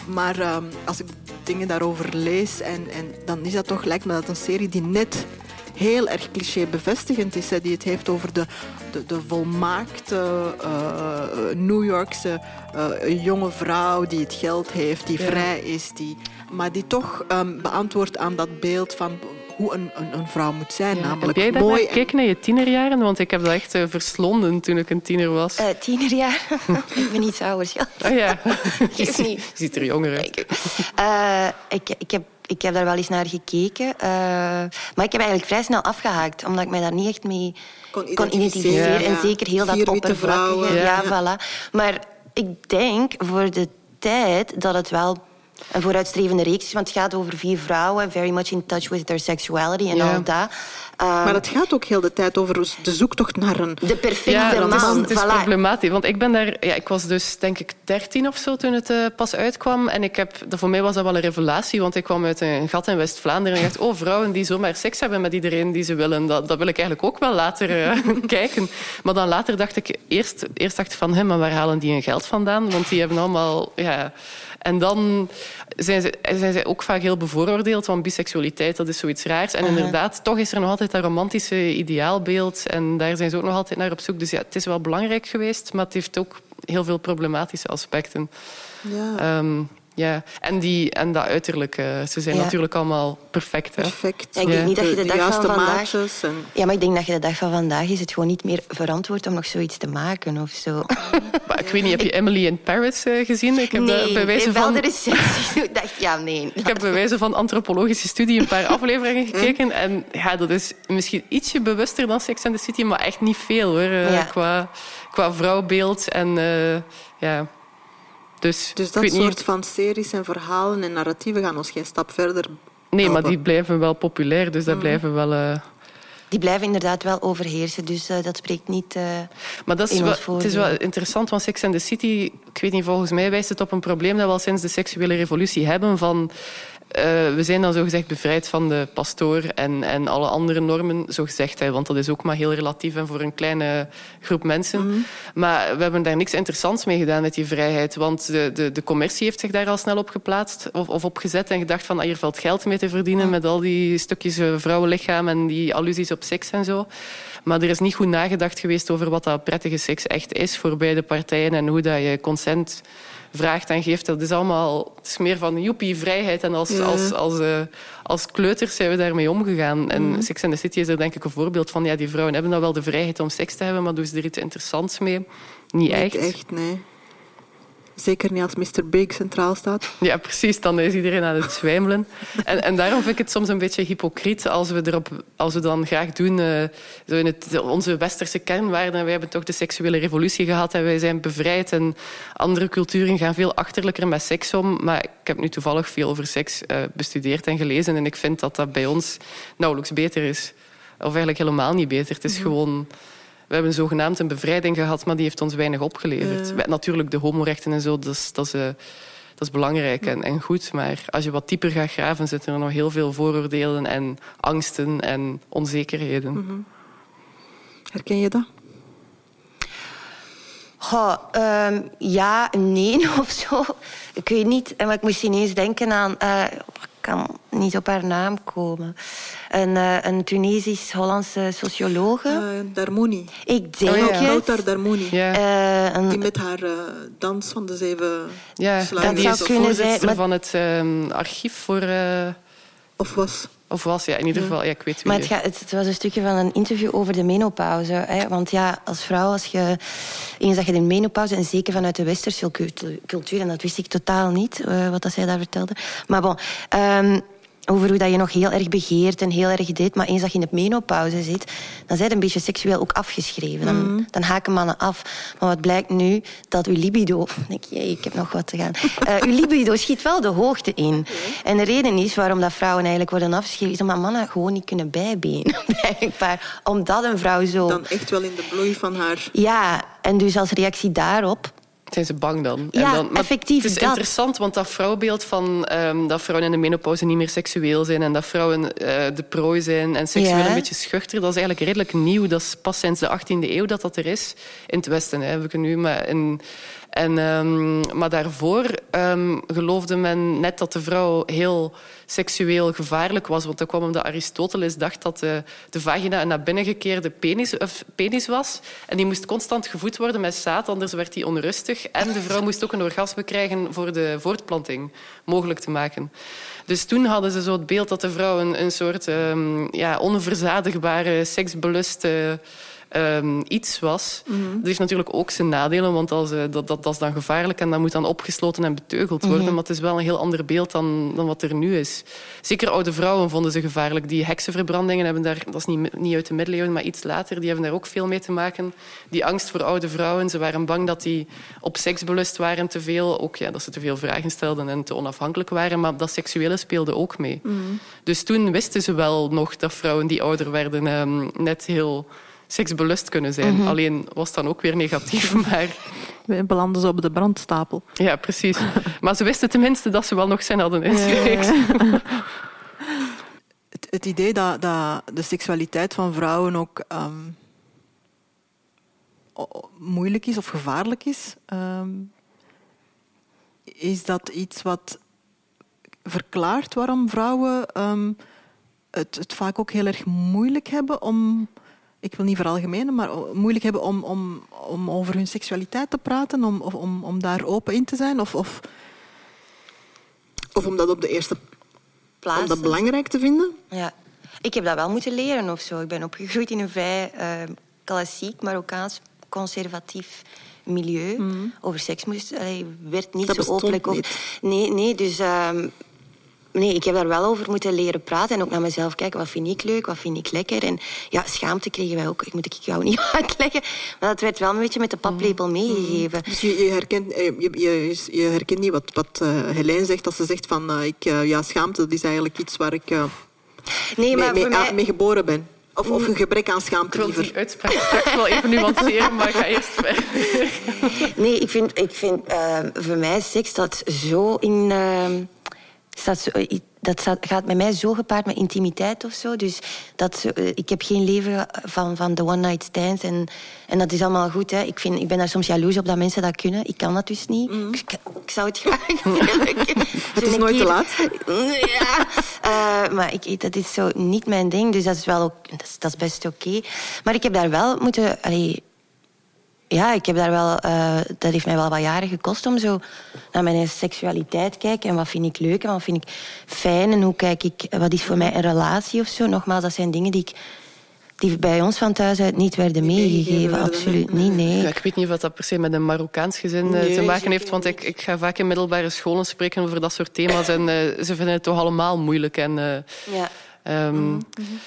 Maar um, als ik dingen daarover lees, en, en, dan is dat toch, lijkt me dat een serie die net heel erg cliché bevestigend is. Hè, die het heeft over de, de, de volmaakte uh, New Yorkse uh, jonge vrouw die het geld heeft, die ja. vrij is, die, maar die toch um, beantwoordt aan dat beeld van hoe een, een, een, vrouw moet zijn. Ja. Namelijk heb jij mooi. Kijk naar je tienerjaren, want ik heb dat echt uh, verslonden toen ik een tiener was. Uh, tienerjaren? ik ben iets ouder, schat. Oh ja, je, je ziet er jonger uit. Uh, ik, ik heb ik heb daar wel eens naar gekeken. Uh, maar ik heb eigenlijk vrij snel afgehaakt, omdat ik mij daar niet echt mee kon identificeren. Kon identificeren. Ja. En zeker heel dat oppervlakkige. Ja. ja, voilà. Maar ik denk voor de tijd dat het wel een vooruitstrevende reeks. Want het gaat over vier vrouwen, very much in touch with their sexuality en al dat. Um, maar het gaat ook heel de tijd over de zoektocht naar een... De perfecte ja, man. Het is, het is problematisch. Want ik ben daar... Ja, ik was dus denk ik dertien of zo toen het uh, pas uitkwam. En ik heb, voor mij was dat wel een revelatie. Want ik kwam uit een gat in West-Vlaanderen. En dacht, oh, vrouwen die zomaar seks hebben met iedereen die ze willen. Dat, dat wil ik eigenlijk ook wel later uh, kijken. Maar dan later dacht ik... Eerst, eerst dacht ik van, hé, maar waar halen die hun geld vandaan? Want die hebben allemaal... Ja, en dan zijn ze, zijn ze ook vaak heel bevooroordeeld, want biseksualiteit dat is zoiets raars. En inderdaad, toch is er nog altijd dat romantische ideaalbeeld. En daar zijn ze ook nog altijd naar op zoek. Dus ja, het is wel belangrijk geweest, maar het heeft ook heel veel problematische aspecten. Ja. Um, ja, en, die, en dat uiterlijk. ze zijn ja. natuurlijk allemaal perfect. Hè? Perfect. Ja, ik denk niet dat je de, de dag van vandaag... En... Ja, maar ik denk dat je de dag van vandaag is het gewoon niet meer verantwoord om nog zoiets te maken of zo. Maar ik weet niet, heb je Emily in Paris uh, gezien? Ik heb nee, bij wijze wel van... de recensie. Dacht, ja, nee. Ik heb bij wijze van antropologische studie een paar afleveringen gekeken. En ja, dat is misschien ietsje bewuster dan Sex and the City, maar echt niet veel hoor. Uh, ja. qua, qua vrouwbeeld en uh, ja... Dus, dus dat soort niet... van series en verhalen en narratieven gaan ons geen stap verder Nee, maar die blijven wel populair, dus dat mm. blijven wel... Uh... Die blijven inderdaad wel overheersen, dus uh, dat spreekt niet uh, Maar dat is wel, het is wel interessant, want Sex and the City... Ik weet niet, volgens mij wijst het op een probleem dat we al sinds de seksuele revolutie hebben van... Uh, we zijn dan zogezegd bevrijd van de pastoor en, en alle andere normen, zogezegd. Hè, want dat is ook maar heel relatief en voor een kleine groep mensen. Mm. Maar we hebben daar niks interessants mee gedaan met die vrijheid. Want de, de, de commercie heeft zich daar al snel op geplaatst of, of op gezet en gedacht van ah, hier valt geld mee te verdienen met al die stukjes vrouwenlichaam en die allusies op seks en zo. Maar er is niet goed nagedacht geweest over wat dat prettige seks echt is voor beide partijen en hoe dat je consent vraagt en geeft. Dat is allemaal het is meer van joepie, vrijheid. En als, ja. als, als, uh, als kleuters zijn we daarmee omgegaan. En mm. Sex and the City is er denk ik een voorbeeld van. Ja, die vrouwen hebben dan wel de vrijheid om seks te hebben, maar doen ze er iets interessants mee? Niet, Niet echt. echt, nee. Zeker niet als Mr. Big centraal staat. Ja, precies. Dan is iedereen aan het zwijmelen. En, en daarom vind ik het soms een beetje hypocriet als we, erop, als we dan graag doen... Uh, zo in het, onze westerse kernwaarden. Wij hebben toch de seksuele revolutie gehad en wij zijn bevrijd. En andere culturen gaan veel achterlijker met seks om. Maar ik heb nu toevallig veel over seks uh, bestudeerd en gelezen. En ik vind dat dat bij ons nauwelijks beter is. Of eigenlijk helemaal niet beter. Het is mm-hmm. gewoon... We hebben zogenaamd een bevrijding gehad, maar die heeft ons weinig opgeleverd. Uh. Natuurlijk, de homorechten en zo, dat is, dat is, uh, dat is belangrijk en, en, goed. Maar als je wat dieper gaat graven, zitten er nog heel veel vooroordelen en angsten en onzekerheden. -hmm. Herken je dat? Goh, um, ja, nee of zo. Ik weet niet. Maar ik moest ineens denken aan... Uh, kan niet op haar naam komen. Een, uh, een Tunesisch-Hollandse sociologe. Uh, Darmouni. Ik denk oh, ja. het. Darmouni. Ja. Uh, een... Die met haar dans van de zeven Ja, dat zou kunnen zijn. Maar... van het ehm, archief voor... Of was. Of was, ja, in ieder geval. Ja, ik weet maar het, gaat, het, was een stukje van een interview over de menopauze. Hè? Want ja, als vrouw, als je, eens dat je de menopauze, en zeker vanuit de westerse cultuur, en dat wist ik totaal niet, uh, wat dat zij daar vertelde. Maar bon, um, over hoe dat je nog heel erg begeert en heel erg dit. Maar eens dat je in de menopauze zit, dan zijn een beetje seksueel ook afgeschreven. Dan, mm. dan haken mannen af. Maar wat blijkt nu? Dat uw libido... Denk je, ik heb nog wat te gaan. Uh, uw libido schiet wel de hoogte in. En de reden is waarom dat vrouwen eigenlijk worden afgeschreven... is omdat mannen gewoon niet kunnen bijbenen. Blijkbaar. Omdat een vrouw zo... Dan echt wel in de bloei van haar... Ja, en dus als reactie daarop zijn ze bang dan. Ja, en dan, effectief. Het is interessant, want dat vrouwbeeld van um, dat vrouwen in de menopauze niet meer seksueel zijn en dat vrouwen uh, de prooi zijn en seksueel ja. een beetje schuchter, dat is eigenlijk redelijk nieuw. Dat is pas sinds de 18e eeuw dat dat er is. In het Westen, hè, heb ik nu. Maar in, en, um, maar daarvoor um, geloofde men net dat de vrouw heel seksueel gevaarlijk was. Want dat kwam omdat Aristoteles dacht dat de, de vagina een naar binnen gekeerde penis, of penis was. En die moest constant gevoed worden met zaad, anders werd die onrustig. En de vrouw moest ook een orgasme krijgen voor de voortplanting mogelijk te maken. Dus toen hadden ze zo het beeld dat de vrouw een, een soort um, ja, onverzadigbare, seksbeluste um, iets was. Mm -hmm. Dat heeft natuurlijk ook zijn nadelen, want als, uh, dat, dat, dat is dan gevaarlijk en dat moet dan opgesloten en beteugeld worden. Mm -hmm. Maar het is wel een heel ander beeld dan, dan wat er nu is. Zeker oude vrouwen vonden ze gevaarlijk. Die heksenverbrandingen hebben daar, dat is niet, niet uit de middeleeuwen, maar iets later, die hebben daar ook veel mee te maken. Die angst voor oude vrouwen, ze waren bang dat die op seks belust waren te veel. Ook ja, dat ze te veel vragen stelden en te onafhankelijk waren, maar dat seksuele speelde ook mee. Mm -hmm. Dus toen wisten ze wel nog dat vrouwen die ouder werden um, net heel seksbelust kunnen zijn. Mm -hmm. Alleen was het dan ook weer negatief, maar... We belanden ze op de brandstapel. Ja, precies. Maar ze wisten tenminste dat ze wel nog zijn hadden ingereikt. Ja, ja. het, het, idee dat, dat, de seksualiteit van vrouwen ook um, moeilijk is of gevaarlijk is, um, is dat iets wat verklaart waarom vrouwen um, het, het vaak ook heel erg moeilijk hebben om ik wil niet veralgemenen, maar moeilijk hebben om, om, om over hun seksualiteit te praten, om, om, om daar open in te zijn? Of, of, of om dat op de eerste plaats om dat belangrijk te vinden? Ja, ik heb dat wel moeten leren of zo. Ik ben opgegroeid in een vrij uh, klassiek Marokkaans conservatief milieu. Mm. Over seks moest, allee, werd niet dat zo openlijk over. Nee, nee, dus. Uh, nee, ik heb daar wel over moeten leren praten. En ook naar mezelf kijken. Wat vind ik leuk? Wat vind ik lekker? En ja, schaamte kregen wij ook. Ik moet ik jou niet uitleggen. Maar dat werd wel een beetje met de paplepel meegegeven. Dus je, je, herkent, je, je, je herkent niet wat, wat uh, Helene zegt. Als ze zegt van, uh, ik, uh, ja, schaamte, dat is eigenlijk iets waar ik nee, maar mee, voor mij... mee geboren ben. Of, of een gebrek aan schaamte Ik wil die uitspraak straks wel even nuanceren, maar ik ga eerst verder. Nee, ik vind, ik vind uh, voor mij seks dat zo in... Uh, staat zo, dat staat, gaat met mij zo gepaard met intimiteit of zo. Dus dat, ik heb geen leven van, van de one-night stands. En, en dat is allemaal goed. Hè. Ik, vind, ik ben daar soms jaloers op dat mensen dat kunnen. Ik kan dat dus niet. Mm. Ik, ik, zou het graag Het is nooit te laat. ja, uh, maar ik, dat is zo niet mijn ding. Dus dat is, wel ook, dat is, dat is best oké. Okay. Maar ik heb daar wel moeten... Allee, ja, ik heb daar wel, uh, dat heeft mij wel wat jaren gekost om zo naar mijn seksualiteit te kijken. En wat vind ik leuk en wat vind ik fijn en hoe kijk ik, wat is voor mij een relatie of zo. Nogmaals, dat zijn dingen die ik die bij ons van thuis uit niet werden meegegeven. Absoluut niet, nee. Ja, ik weet niet of dat per se met een Marokkaans gezin nee, te maken heeft. Want ik, ik ga vaak in middelbare scholen spreken over dat soort thema's. En uh, ze vinden het toch allemaal moeilijk. En, uh, ja. Um, mm-hmm.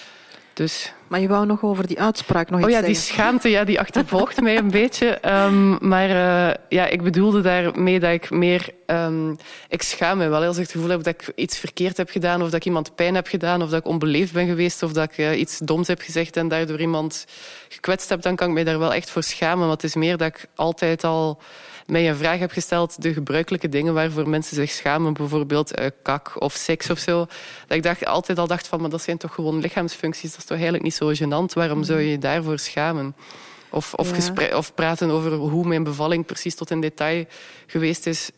Dus... Maar je wou nog over die uitspraak nog oh, iets ja, die schaamte ja, die achtervolgt mij een beetje. Um, maar uh, ja, ik bedoelde daarmee dat ik meer... Um, ik schaam me wel als ik het gevoel heb dat ik iets verkeerd heb gedaan of dat ik iemand pijn heb gedaan of dat ik onbeleefd ben geweest of dat ik uh, iets doms heb gezegd en daardoor iemand gekwetst heb, dan kan ik mij daar wel echt voor schamen. Want het is meer dat ik altijd al mij een vraag heb gesteld, de gebruikelijke dingen waarvoor mensen zich schamen, bijvoorbeeld uh, kak of seks of zo, dat ik dacht, altijd al dacht van, maar dat zijn toch gewoon lichaamsfuncties, dat is toch eigenlijk niet zo gênant, waarom zou je je daarvoor schamen? Of, of, ja. of praten over hoe mijn bevalling precies tot in detail geweest is.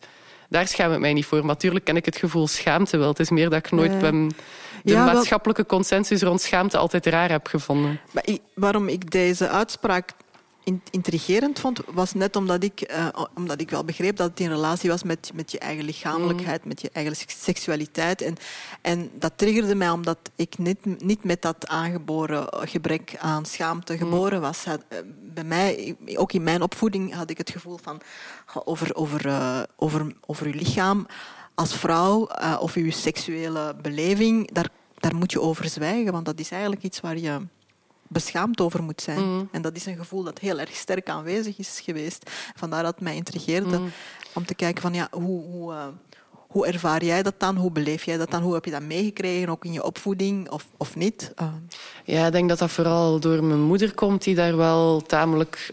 Daar schaam ik mij niet voor. Maar natuurlijk ken ik het gevoel schaamte wel. Het is meer dat ik nooit ben de ja, maatschappelijke consensus rond schaamte altijd raar heb gevonden. Maar ik, waarom ik deze uitspraak intrigerend vond, was net omdat ik, uh, omdat ik wel begreep dat het in relatie was met, met je eigen lichamelijkheid, mm. met je eigen seksualiteit. En, en dat triggerde mij omdat ik niet, niet met dat aangeboren gebrek aan schaamte geboren was. Bij mij, ook in mijn opvoeding, had ik het gevoel van over, over, uh, over, over je lichaam als vrouw uh, of je seksuele beleving, daar, daar moet je over zwijgen, want dat is eigenlijk iets waar je beschaamd over moet zijn. Mm. En dat is een gevoel dat heel erg sterk aanwezig is geweest. Vandaar dat het mij intrigeerde mm. om te kijken van ja, hoe, hoe, uh, hoe ervaar jij dat dan? Hoe beleef jij dat dan? Hoe heb je dat meegekregen, ook in je opvoeding of, of niet? Uh. Ja, ik denk dat dat vooral door mijn moeder komt, die daar wel tamelijk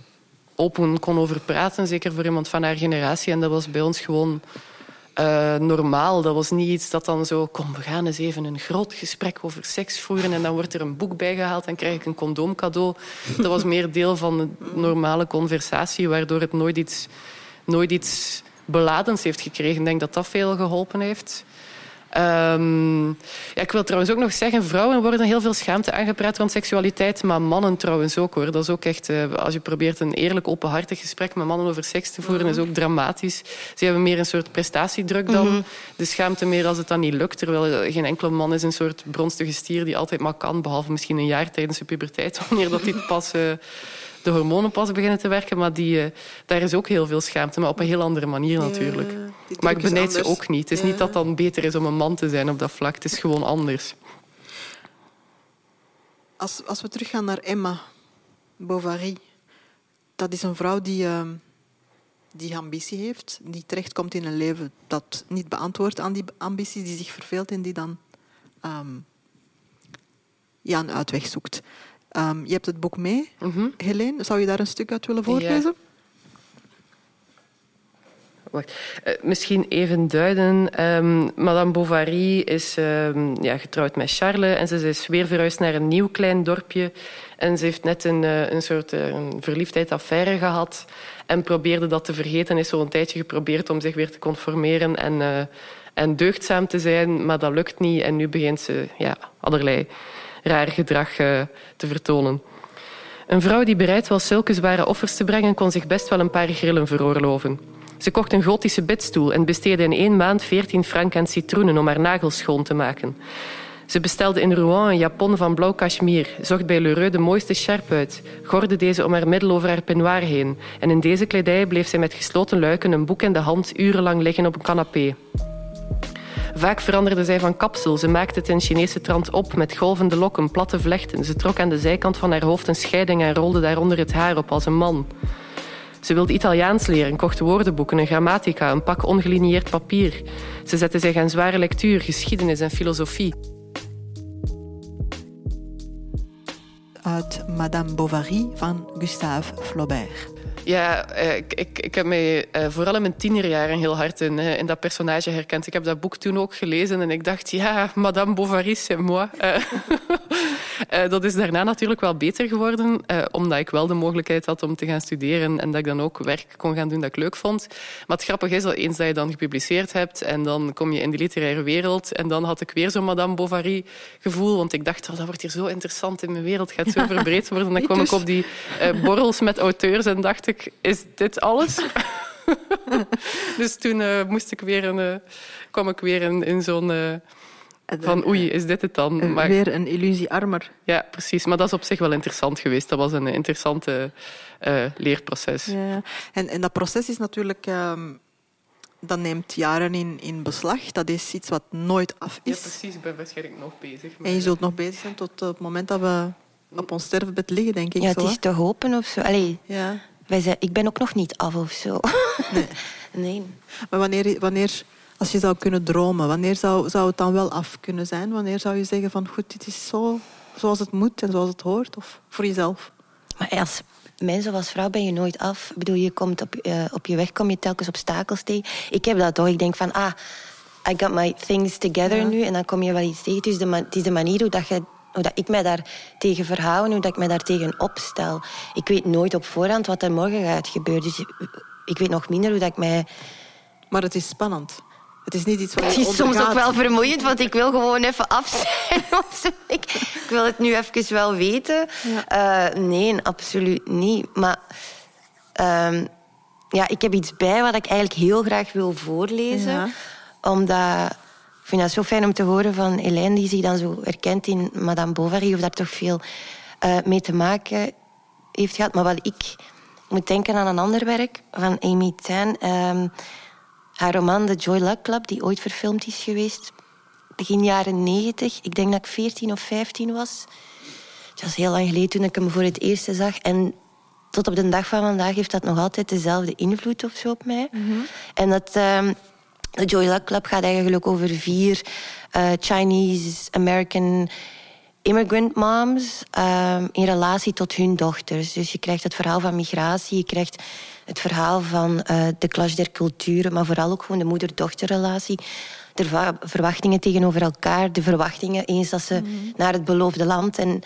open kon over praten. Zeker voor iemand van haar generatie. En dat was bij ons gewoon uh, normaal. Dat was niet iets dat dan zo... Kom, we gaan eens even een groot gesprek over seks voeren en dan wordt er een boek bijgehaald en krijg ik een condoom cadeau. Dat was meer deel van de normale conversatie, waardoor het nooit iets, nooit iets beladends heeft gekregen. Ik denk dat dat veel geholpen heeft. Um, ja, ik wil trouwens ook nog zeggen, vrouwen worden heel veel schaamte aangepraat rond seksualiteit, maar mannen trouwens ook hoor. Dat is ook echt, uh, als je probeert een eerlijk, openhartig gesprek met mannen over seks te voeren, is ook dramatisch. Ze hebben meer een soort prestatiedruk dan mm de schaamte meer als het dan niet lukt. Terwijl geen enkele man is een soort bronstige stier die altijd maar kan, behalve misschien een jaar tijdens de puberteit, wanneer dat dit pas... Uh, de hormonen pas beginnen te werken. Maar die, uh, daar is ook heel veel schaamte, maar op een heel andere manier natuurlijk. Ja, maar ik benijd ze ook niet. Het is ja. niet dat het dan beter is om een man te zijn op dat vlak. Het is gewoon anders. Als, als we teruggaan naar Emma Bovary. Dat is een vrouw die, uh, die ambitie heeft. Die terechtkomt in een leven dat niet beantwoordt aan die ambities. Die zich verveelt en die dan um, ja, een uitweg zoekt. Um, je hebt het boek mee, mm -hmm. Helene. Zou je daar een stuk uit willen voorlezen? Ja. Wacht. Uh, misschien even duiden. Um, Madame Bovary is um, ja, getrouwd met Charles en ze is weer verhuisd naar een nieuw klein dorpje. En ze heeft net een, uh, een soort uh, een verliefdheidsaffaire gehad en probeerde dat te vergeten. Is zo een tijdje geprobeerd om zich weer te conformeren en, en deugdzaam te zijn, maar dat lukt niet. En nu begint ze ja, allerlei raar gedrag uh, te vertonen. Een vrouw die bereid was zulke zware offers te brengen, kon zich best wel een paar grillen veroorloven. Ze kocht een gotische bedstoel en besteedde in één maand 14 frank aan citroenen om haar nagels schoon te maken. Ze bestelde in Rouen een japon van blauw cashmere, zocht bij Lheureux de mooiste sjerp uit, gorde deze om haar middel over haar peignoir heen en in deze kledij bleef zij met gesloten luiken, een boek in de hand, urenlang liggen op een canapé. Vaak veranderde zij van kapsel. Ze maakte het in Chinese trant op met golvende lokken, platte vlechten. Ze trok aan de zijkant van haar hoofd een scheiding en rolde daaronder het haar op als een man. Ze wilde Italiaans leren, kocht woordenboeken, een grammatica, een pak ongelinieerd papier. Ze zette zich aan zware lectuur, geschiedenis en filosofie. Uit Madame Bovary van Gustave Flaubert. Ja, eh, ik, ik, ik heb mij uh, vooral in mijn tienerjaren heel hard in, uh, in dat personage herkend. Ik heb dat boek toen ook gelezen en ik dacht, ja, Madame Bovary, c'est moi. dat is daarna natuurlijk wel beter geworden, omdat ik wel de mogelijkheid had om te gaan studeren en dat ik dan ook werk kon gaan doen dat ik leuk vond. Maar het grappige is dat eens dat je dan gepubliceerd hebt en dan kom je in de literaire wereld en dan had ik weer zo'n Madame Bovary gevoel, want ik dacht, oh, dat wordt hier zo interessant in mijn wereld, gaat zo verbreed worden. Dan kwam ik op die borrels met auteurs en dacht ik, is dit alles? dus toen uh, moest ik weer een, uh, kwam ik weer in, in zo'n... Uh, van oei, is dit het dan? Maar, weer een illusie armer. Ja, precies. Maar dat is op zich wel interessant geweest. Dat was een interessante leerproces. Ja. En, en dat proces is natuurlijk... Um, dat neemt jaren in, in beslag. Dat is iets wat nooit af is. Ja, precies. Ik ben waarschijnlijk nog bezig. En je zult nog bezig zijn tot het moment dat we op ons sterfbed liggen, denk ik. Ja, het is te hopen of zo. Allee, ja. Wij zijn, ik ben ook nog niet af of zo. Nee. nee. Maar wanneer, wanneer, als je zou kunnen dromen, wanneer zou, zou het dan wel af kunnen zijn? Wanneer zou je zeggen van goed, dit is zo zoals het moet en zoals het hoort? Of voor jezelf? Maar als mens of als vrouw ben je nooit af. Ik bedoel, je komt op, uh, op je weg kom je telkens obstakels tegen. Ik heb dat toch. Ik denk van, ah, I got my things together ja. nu. En dan kom je wel iets tegen. Dus de, het is de manier hoe dat je hoe dat ik mij daar tegen verhoud en hoe dat ik mij daar tegen opstel. Ik weet nooit op voorhand wat er morgen gaat gebeuren. Dus ik weet nog minder hoe dat ik mij... Maar het is spannend. Het is niet iets wat Het is soms ook wel vermoeiend, want ik wil gewoon even af zijn. ik, ik, wil het nu even wel weten. Ja. Uh, nee, absoluut niet. Maar um, ja, ik heb iets bij wat ik eigenlijk heel graag wil voorlezen. Ja. Omdat ik vind dat zo fijn om te horen van Helene, die zich dan zo herkent in Madame Bovary, of daar toch veel uh, mee te maken heeft gehad. Maar wat ik moet denken aan een ander werk van Amy Tan. Um, haar roman The Joy Luck Club, die ooit verfilmd is geweest, begin jaren negentig. Ik denk dat ik 14 of 15 was. Het was heel lang geleden toen ik hem voor het eerst zag. En tot op de dag van vandaag heeft dat nog altijd dezelfde invloed of zo op mij. En dat... ehm, de Joy Luck Club gaat eigenlijk over vier eh, Chinese American immigrant moms ehm, in relatie tot hun dochters. Dus je krijgt het verhaal van migratie, je krijgt het verhaal van eh, de clash der culturen, maar vooral ook gewoon de moeder-dochterrelatie. De verwa- verwachtingen tegenover elkaar, de verwachtingen eens dat ze naar het beloofde land en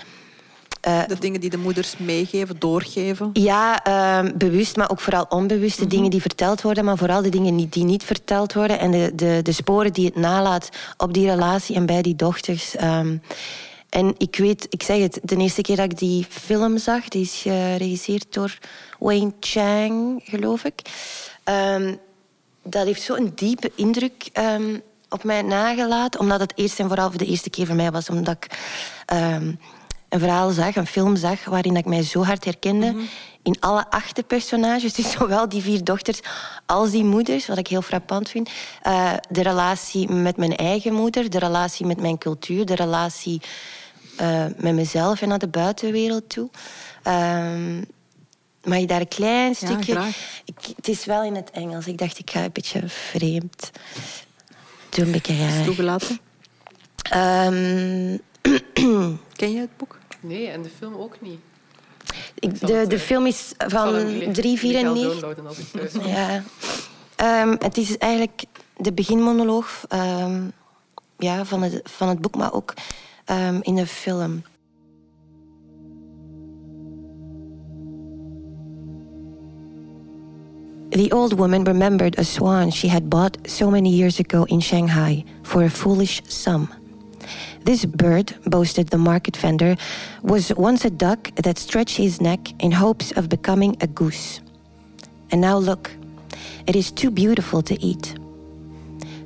De dingen die de moeders meegeven, doorgeven. ja, ehm, bewust, maar ook vooral onbewuste dingen die verteld worden, maar vooral de dingen die, niet verteld worden en de, de, de sporen die het nalaat op die relatie en bij die dochters. ehm. en ik weet, ik zeg het, de eerste keer dat ik die film zag, die is geregisseerd door Wayne Chang, geloof ik. Ehm, dat heeft zo'n diepe indruk op mij nagelaten. Omdat het eerst en vooral voor de eerste keer voor mij was. Omdat ik een verhaal zag, een film zag... waarin ik mij zo hard herkende in alle achterpersonages. Dus zowel die vier dochters als die moeders, wat ik heel frappant vind. Eh, de relatie met mijn eigen moeder, de relatie met mijn cultuur... de relatie eh, met mezelf en naar de buitenwereld toe... Ehm, Mag je daar een klein stukje... graag. Ik, het is wel in het Engels. Ik dacht, ik ga een beetje vreemd. Doe een beetje Is raar. toegelaten. Ehm, Ken je het boek? Nee, en de film ook niet. ik, de, het, de eh, film is van ille- 394. illegaal downloaden als ik thuis kom. Ja. Ehm, het is eigenlijk de beginmonoloog ehm, ja, van, het, van het boek, maar ook ehm, in de film. The old woman remembered a swan she had bought so many years ago in Shanghai for a foolish sum. This bird, boasted the market vendor, was once a duck that stretched his neck in hopes of becoming a goose. And now look, it is too beautiful to eat.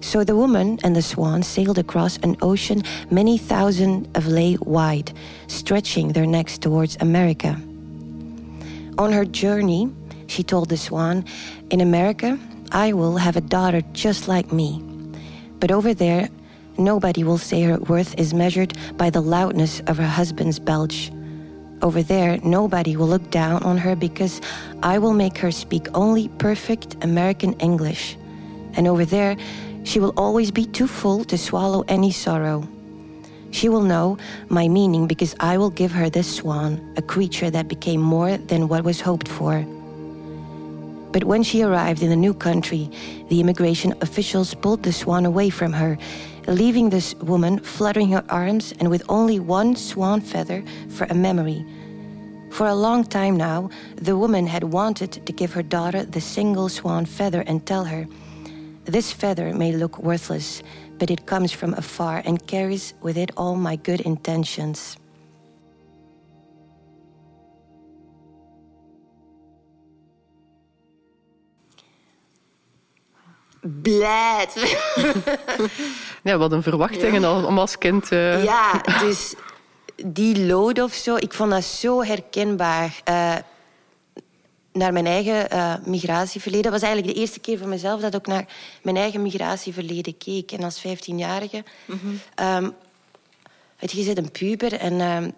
So the woman and the swan sailed across an ocean many thousand of lay wide, stretching their necks towards America. On her journey, she told the swan, In America, I will have a daughter just like me. But over there, nobody will say her worth is measured by the loudness of her husband's belch. Over there, nobody will look down on her because I will make her speak only perfect American English. And over there, she will always be too full to swallow any sorrow. She will know my meaning because I will give her this swan, a creature that became more than what was hoped for. But when she arrived in the new country, the immigration officials pulled the swan away from her, leaving this woman fluttering her arms and with only one swan feather for a memory. For a long time now, the woman had wanted to give her daughter the single swan feather and tell her, This feather may look worthless, but it comes from afar and carries with it all my good intentions. Blijd. Ja, wat een verwachtingen al- om als kind... eh, Ja, dus die lood of zo, ik vond dat zo herkenbaar. eh, naar mijn eigen eh, migratieverleden. Dat was eigenlijk de eerste keer voor mezelf dat ik ook naar mijn eigen migratieverleden keek. En als 15-jarige ehm, weet je, je zit een puber en ehm,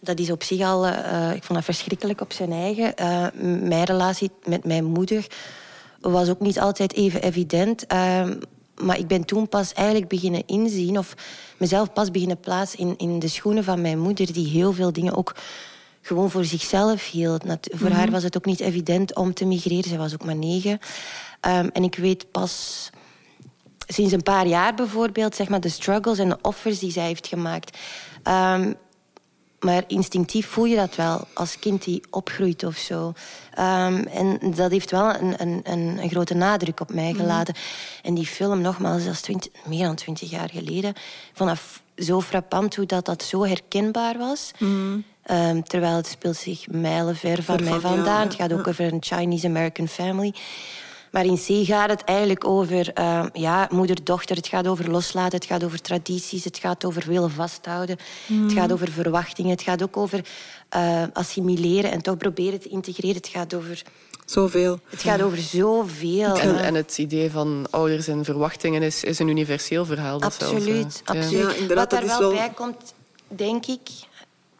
dat is op zich al... eh, ik vond dat verschrikkelijk op zijn eigen. Eh, mijn relatie met mijn moeder was ook niet altijd even evident. Maar ik ben toen pas eigenlijk beginnen inzien... of mezelf pas beginnen plaatsen in, in de schoenen van mijn moeder... die heel veel dingen ook gewoon voor zichzelf hield. Nat- Voor haar was het ook niet evident om te migreren. Ze was ook maar negen. Ehm, en ik weet pas sinds een paar jaar bijvoorbeeld, zeg maar, de struggles en de offers die zij heeft gemaakt. Ehm, maar instinctief voel je dat wel als kind die opgroeit of zo. Ehm, en dat heeft wel een, een, een, een grote nadruk op mij gelaten. En die film, nogmaals, dat is 20, meer dan twintig jaar geleden. Ik vond dat f- zo frappant hoe dat, dat zo herkenbaar was. Ehm, terwijl het speelt zich mijlenver van mij vandaan. ja. Het gaat ook over een Chinese-American family. Maar in C gaat het eigenlijk over ehm, ja, moeder-dochter. Het gaat over loslaten, het gaat over tradities, het gaat over willen vasthouden. Het gaat over verwachtingen, het gaat ook over eh, assimileren en toch proberen te integreren. Het gaat over Zoveel. Het gaat over zoveel. En, en het idee van ouders en verwachtingen is, is een universeel verhaal. Dat absoluut, zelfs, uh, absoluut. Ja, inderdaad, Wat daar wel, bij komt, denk ik...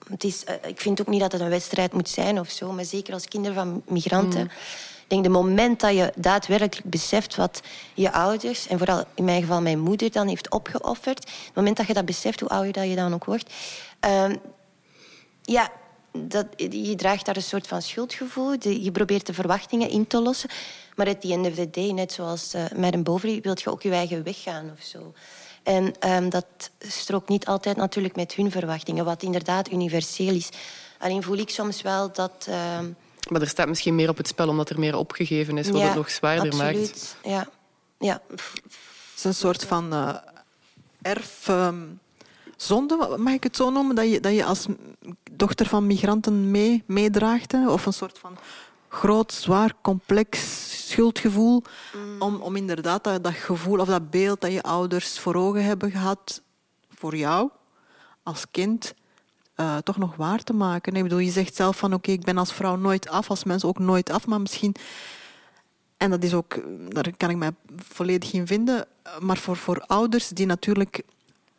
Het is, eh, ik vind ook niet dat het een wedstrijd moet zijn of zo, maar zeker als kinderen van migranten. Ik denk, de moment dat je daadwerkelijk beseft wat je ouders, en vooral in mijn geval mijn moeder, dan heeft opgeofferd. Het moment dat je dat beseft, hoe ouder dat je dan ook wordt. ehm, ja, dat, je draagt daar een soort van schuldgevoel. Je probeert de verwachtingen in te lossen. Maar at the end of the day, net zoals eh, met een wil je ook je eigen weg gaan of zo. En ehm, dat strookt niet altijd natuurlijk met hun verwachtingen, wat inderdaad universeel is. Alleen voel ik soms wel dat... ehm, Maar er staat misschien meer op het spel omdat er meer opgegeven is, wat ja, het nog zwaarder absoluut. maakt. Ja. Ja. Het is een soort van eh erfzonde, mag ik het zo noemen? Dat je, dat je als dochter van migranten mee, meedraagt. Hè? Of een soort van groot, zwaar, complex schuldgevoel. Om, om inderdaad dat, dat gevoel of dat beeld dat je ouders voor ogen hebben gehad voor jou als kind eh, toch nog waar te maken. Ik bedoel, je zegt zelf van oké, ik ben als vrouw nooit af, als mens ook nooit af, maar misschien en dat is ook, daar kan ik mij volledig in vinden. Maar voor, voor ouders die natuurlijk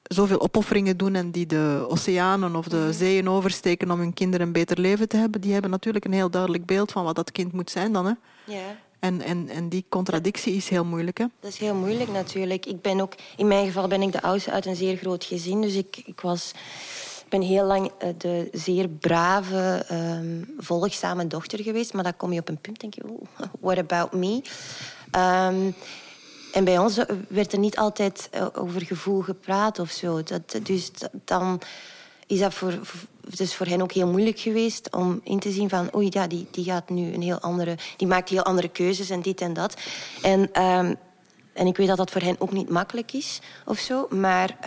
zoveel opofferingen doen en die de oceanen of de zeeën oversteken om hun kinderen een beter leven te hebben, die hebben natuurlijk een heel duidelijk beeld van wat dat kind moet zijn dan. Hè? ja. En, en, en die contradictie is heel moeilijk. Hè? Dat is heel moeilijk natuurlijk. Ik ben ook, in mijn geval ben ik de oudste uit een zeer groot gezin. Dus ik, ik was, ik ben heel lang eh, de zeer brave, ehm, volgzame dochter geweest. Maar dan kom je op een punt, denk je, oeh, what about me? Ehm, en bij ons eh, werd er niet altijd eh, over gevoel gepraat of zo. Dat, dus dan is dat voor, is voor hen ook heel moeilijk geweest om in te zien van... oei, ja, die, die gaat nu een heel andere... die maakt heel andere keuzes en dit en dat. En, ehm, en ik weet dat dat voor hen ook niet makkelijk is of zo. Maar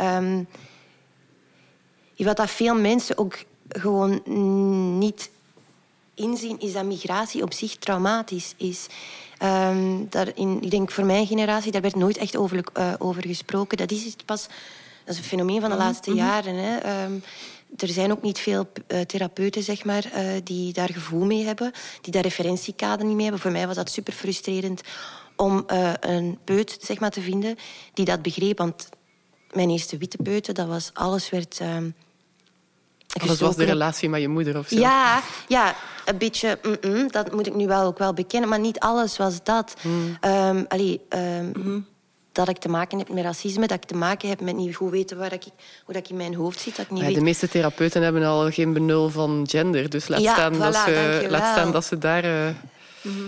wat dat veel mensen ook gewoon niet inzien, is dat migratie op zich traumatisch is. Ehm, daar in, ik denk voor mijn generatie, daar werd nooit echt over, eh, over gesproken. Dat is pas... Dat is een fenomeen van de laatste jaren. Hè. Ehm, er zijn ook niet veel eh, therapeuten zeg maar, eh, die daar gevoel mee hebben, die daar referentiekader niet mee hebben. Voor mij was dat super frustrerend om een peut zeg maar, te vinden die dat begreep. Want mijn eerste witte peute, dat was alles werd. Ehm Alles was de relatie met je moeder of zo. Ja, ja, een beetje. dat moet ik nu wel ook wel bekennen. Maar niet alles was dat. Ehm, allee, ehm, Dat ik te maken heb met racisme, dat ik te maken heb met niet goed weten waar ik, hoe dat ik in mijn hoofd zit. Dat ik niet Ja, weet de meeste therapeuten hebben al geen benul van gender. Dus laat, Ja, staan, dat ze, laat staan dat ze daar... eh,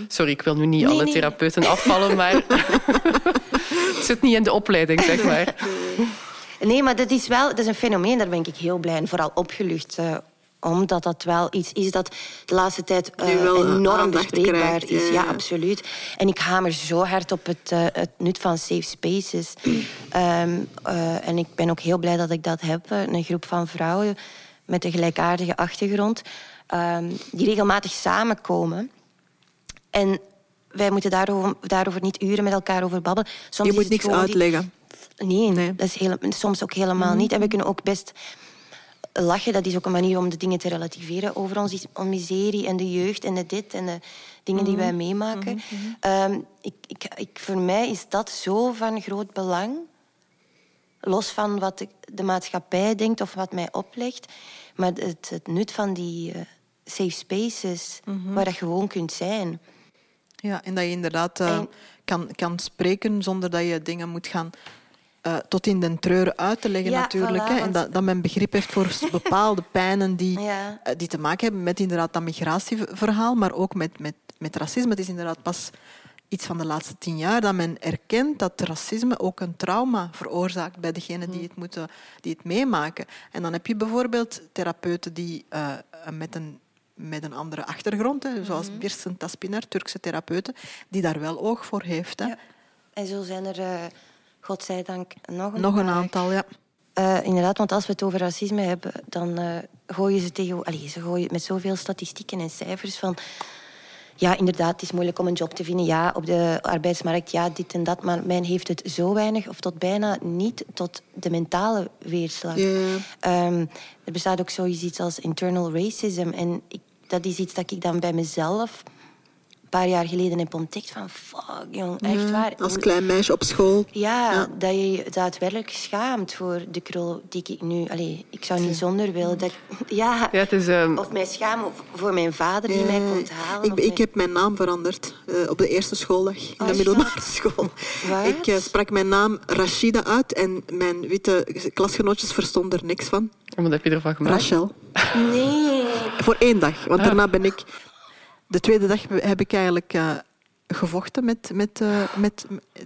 Sorry, ik wil nu niet Nee, alle nee. therapeuten afvallen, maar... het zit niet in de opleiding, zeg maar. Nee, maar dat is wel dat is een fenomeen, daar ben ik heel blij en vooral opgelucht. eh, omdat dat wel iets is dat de laatste tijd eh, enorm bespreekbaar krijgt, is. ja, absoluut. En ik hamer zo hard op het, eh, het nut van safe spaces. Ehm, eh, en ik ben ook heel blij dat ik dat heb. Een groep van vrouwen met een gelijkaardige achtergrond. ehm, die regelmatig samenkomen. En wij moeten daarover, daarover niet uren met elkaar over babbelen. Soms Je moet niks uitleggen. Nee, Nee. dat is heel, soms ook helemaal niet. En we kunnen ook best lachen. Dat is ook een manier om de dingen te relativeren over onze om miserie en de jeugd en de dit en de dingen die wij meemaken. Ehm, ik, ik, ik, voor mij is dat zo van groot belang. Los van wat de, de maatschappij denkt of wat mij oplegt. Maar het, het nut van die eh, safe spaces, waar dat gewoon kunt zijn. Ja, en dat je inderdaad eh, En- kan, kan spreken zonder dat je dingen moet gaan eh, tot in den treuren uit te leggen Ja, natuurlijk. voilà, hè. En dat, dat men begrip heeft voor bepaalde pijnen die, Ja. eh, die te maken hebben met inderdaad dat migratieverhaal, maar ook met, met, met racisme. Het is inderdaad pas iets van de laatste tien jaar dat men erkent dat racisme ook een trauma veroorzaakt bij degenen die het, moeten, die het meemaken. En dan heb je bijvoorbeeld therapeuten die eh, met een met een andere achtergrond, hè, zoals Birsen Taspinar, Turkse therapeuten, die daar wel oog voor heeft. Hè. Ja. En zo zijn er, godzijdank, nog een, Nog een aantal, ja. Eh, inderdaad, want als we het over racisme hebben, dan eh, gooien ze tegen... Allee, ze gooien met zoveel statistieken en cijfers van... Ja, inderdaad, het is moeilijk om een job te vinden. Ja, op de arbeidsmarkt, ja, dit en dat. Maar men heeft het zo weinig, of tot bijna niet, tot de mentale weerslag. Ehm, er bestaat ook zoiets als internal racism. En ik, dat is iets dat ik dan bij mezelf paar jaar geleden heb ontdekt van fuck, jong, echt waar. Als klein meisje op school. Ja, dat je je daadwerkelijk schaamt voor de krul die ik nu... Allee, ik zou niet zonder willen. Dat, ja, Ja, het is, ehm, Of mij schaam voor mijn vader die mij komt halen. Ik, ik mijn- heb mijn naam veranderd eh, op de eerste schooldag in Oh, de middelbare school. Wat? Ik eh, sprak mijn naam Rashida uit en mijn witte klasgenootjes verstonden er niks van. wat heb je ervan gemaakt? Rachel. Nee. Voor één dag, want daarna ben ik... De tweede dag heb ik eigenlijk eh, gevochten met, met, eh, met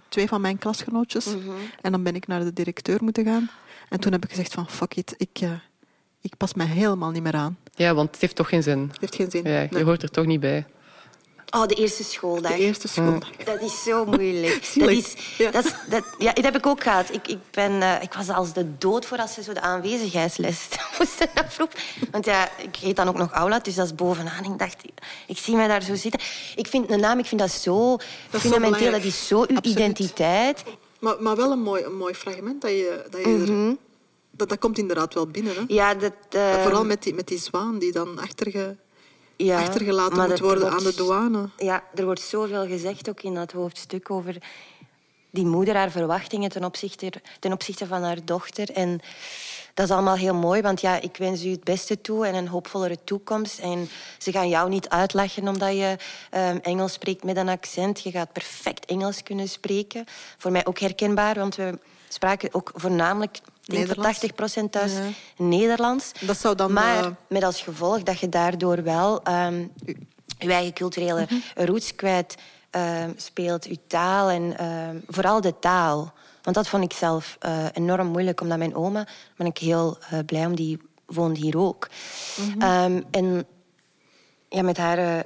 twee van mijn klasgenootjes. Mhm. En dan ben ik naar de directeur moeten gaan. En toen heb ik gezegd van, fuck it, ik, eh, ik pas mij helemaal niet meer aan. Ja, want het heeft toch geen zin. Het heeft geen zin. Ja, je Nee. hoort er toch niet bij. Oh, de eerste schooldag. De eerste schooldag. Dat is zo moeilijk. Dat is, Ja. dat is, dat, ja, dat heb ik ook gehad. Ik, ik, ben, eh, ik was als de dood voor als ze zo de aanwezigheidsles moesten afroepen. Want ja, ik heet dan ook nog aula, dus dat is bovenaan. Ik dacht, ik zie mij daar zo zitten. Ik vind een naam, ik vind dat zo zo fundamenteel. Dat is zo uw Absoluut. identiteit. Maar, maar wel een mooi, een mooi fragment dat je, dat, je Mhm. er, dat, dat komt inderdaad wel binnen. Hè? Ja, dat, eh, Vooral met die, met die zwaan die dan achterge, ja, achtergelaten moet worden wordt- aan de douane. Ja, er wordt zoveel gezegd ook in dat hoofdstuk over die moeder, haar verwachtingen ten opzichte, ten opzichte van haar dochter. En dat is allemaal heel mooi, want ja, ik wens u het beste toe en een hoopvollere toekomst. En ze gaan jou niet uitlachen omdat je ehm, Engels spreekt met een accent. Je gaat perfect Engels kunnen spreken. Voor mij ook herkenbaar, want we spraken ook voornamelijk, denk voor Nederlands? 80% thuis, Ja. Nederlands. Dat zou dan, Maar eh, met als gevolg dat je daardoor wel ehm, je eigen culturele roots kwijt ehm, speelt, je taal en ehm, vooral de taal. Want dat vond ik zelf eh, enorm moeilijk, omdat mijn oma, ben ik heel eh, blij om, die woont hier ook. Ehm, en ja, met haar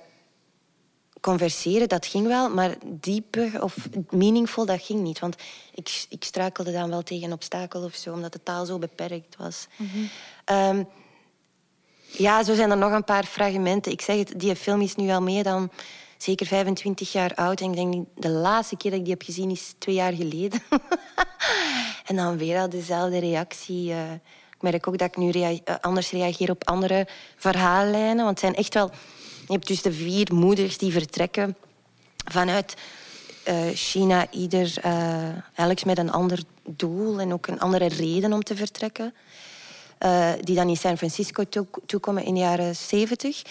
converseren, dat ging wel, maar dieper of meaningful, dat ging niet. Want ik, ik struikelde dan wel tegen een obstakel of zo, omdat de taal zo beperkt was. Ehm, ja, zo zijn er nog een paar fragmenten. Ik zeg het, die film is nu al meer dan zeker 25 jaar oud. En ik denk, de laatste keer dat ik die heb gezien is twee jaar geleden. en dan weer al dezelfde reactie. eh. ik merk ook dat ik nu rea- eh, anders reageer op andere verhaallijnen. Want het zijn echt wel... Je hebt dus de vier moeders die vertrekken vanuit eh, China. Ieder, eh elk met een ander doel en ook een andere reden om te vertrekken eh, die dan in San Francisco toe- toekomen in de jaren 70.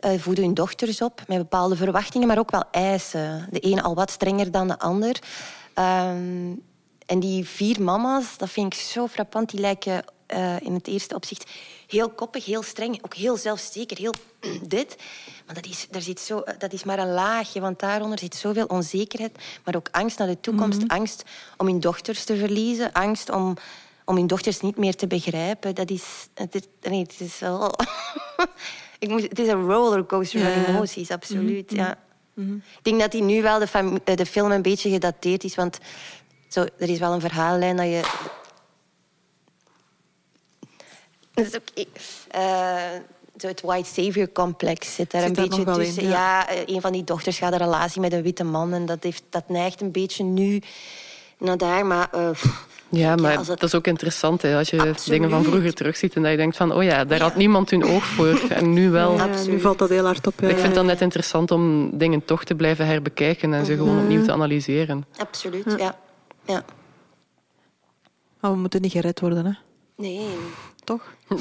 eh voeden hun dochters op met bepaalde verwachtingen, maar ook wel eisen. De ene al wat strenger dan de ander. Ehm, en die vier mama's, dat vind ik zo frappant. Die lijken eh, in het eerste opzicht heel koppig, heel streng, ook heel zelfzeker, heel dit. Maar dat is, daar zit zo, dat is maar een laagje, want daaronder zit zoveel onzekerheid, maar ook angst naar de toekomst. Angst om hun dochters te verliezen, angst om, om hun dochters niet meer te begrijpen. Dat is... Het is, nee, het is wel... Ik moet, het is een rollercoaster van emoties, absoluut. Ja. Ik denk dat die nu wel de, eh, de film een beetje gedateerd is, want zo, er is wel een verhaallijn dat je... Dat is oké. Eh, zo het white savior complex zit daar Zit een beetje tussen. in, ja. ja. eh, een van die dochters gaat een relatie met een witte man en dat, heeft, dat neigt een beetje nu naar daar. Maar eh, Ja, maar het- dat is ook interessant hè, als je Absoluut. dingen van vroeger terugziet en dat je denkt van, oh ja, daar had niemand hun oog voor en nu wel. Ja, nu valt dat heel hard op. ja. Ik vind dat net interessant om dingen toch te blijven herbekijken en ze gewoon opnieuw te analyseren. absoluut, ja. ja. Maar we moeten niet gered worden, hè? Nee, toch?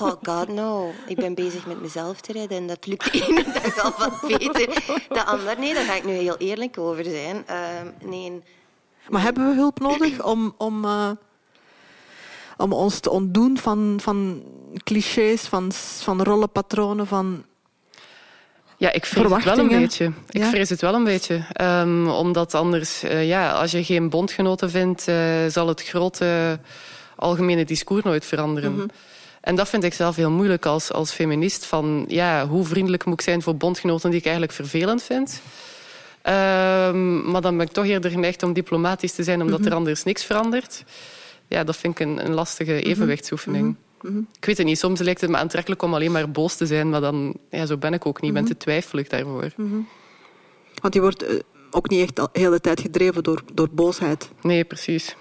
Oh god, no. Ik ben bezig met mezelf te redden en dat lukt de ene dag al wat beter. De ander, nee, daar ga ik nu heel eerlijk over zijn. Ehm, nee, Maar hebben we hulp nodig om, om, eh, om ons te ontdoen van, van clichés, van, van rollenpatronen, van... Ja, ik vrees het wel een beetje. Ik Ja? vrees het wel een beetje. Ehm, omdat anders, eh, ja, als je geen bondgenoten vindt, eh, zal het grote algemene discours nooit veranderen. Mhm. En dat vind ik zelf heel moeilijk als, als feminist. Van, ja, hoe vriendelijk moet ik zijn voor bondgenoten die ik eigenlijk vervelend vind? Ehm, maar dan ben ik toch eerder geneigd om diplomatisch te zijn, omdat Mhm. er anders niks verandert. Ja, dat vind ik een, een lastige Mhm. evenwichtsoefening. Ik weet het niet, soms lijkt het me aantrekkelijk om alleen maar boos te zijn, maar dan, ja, zo ben ik ook niet. Ik ben te twijfelig daarvoor. Want je wordt eh, ook niet echt de hele tijd gedreven door, door boosheid. Nee, precies.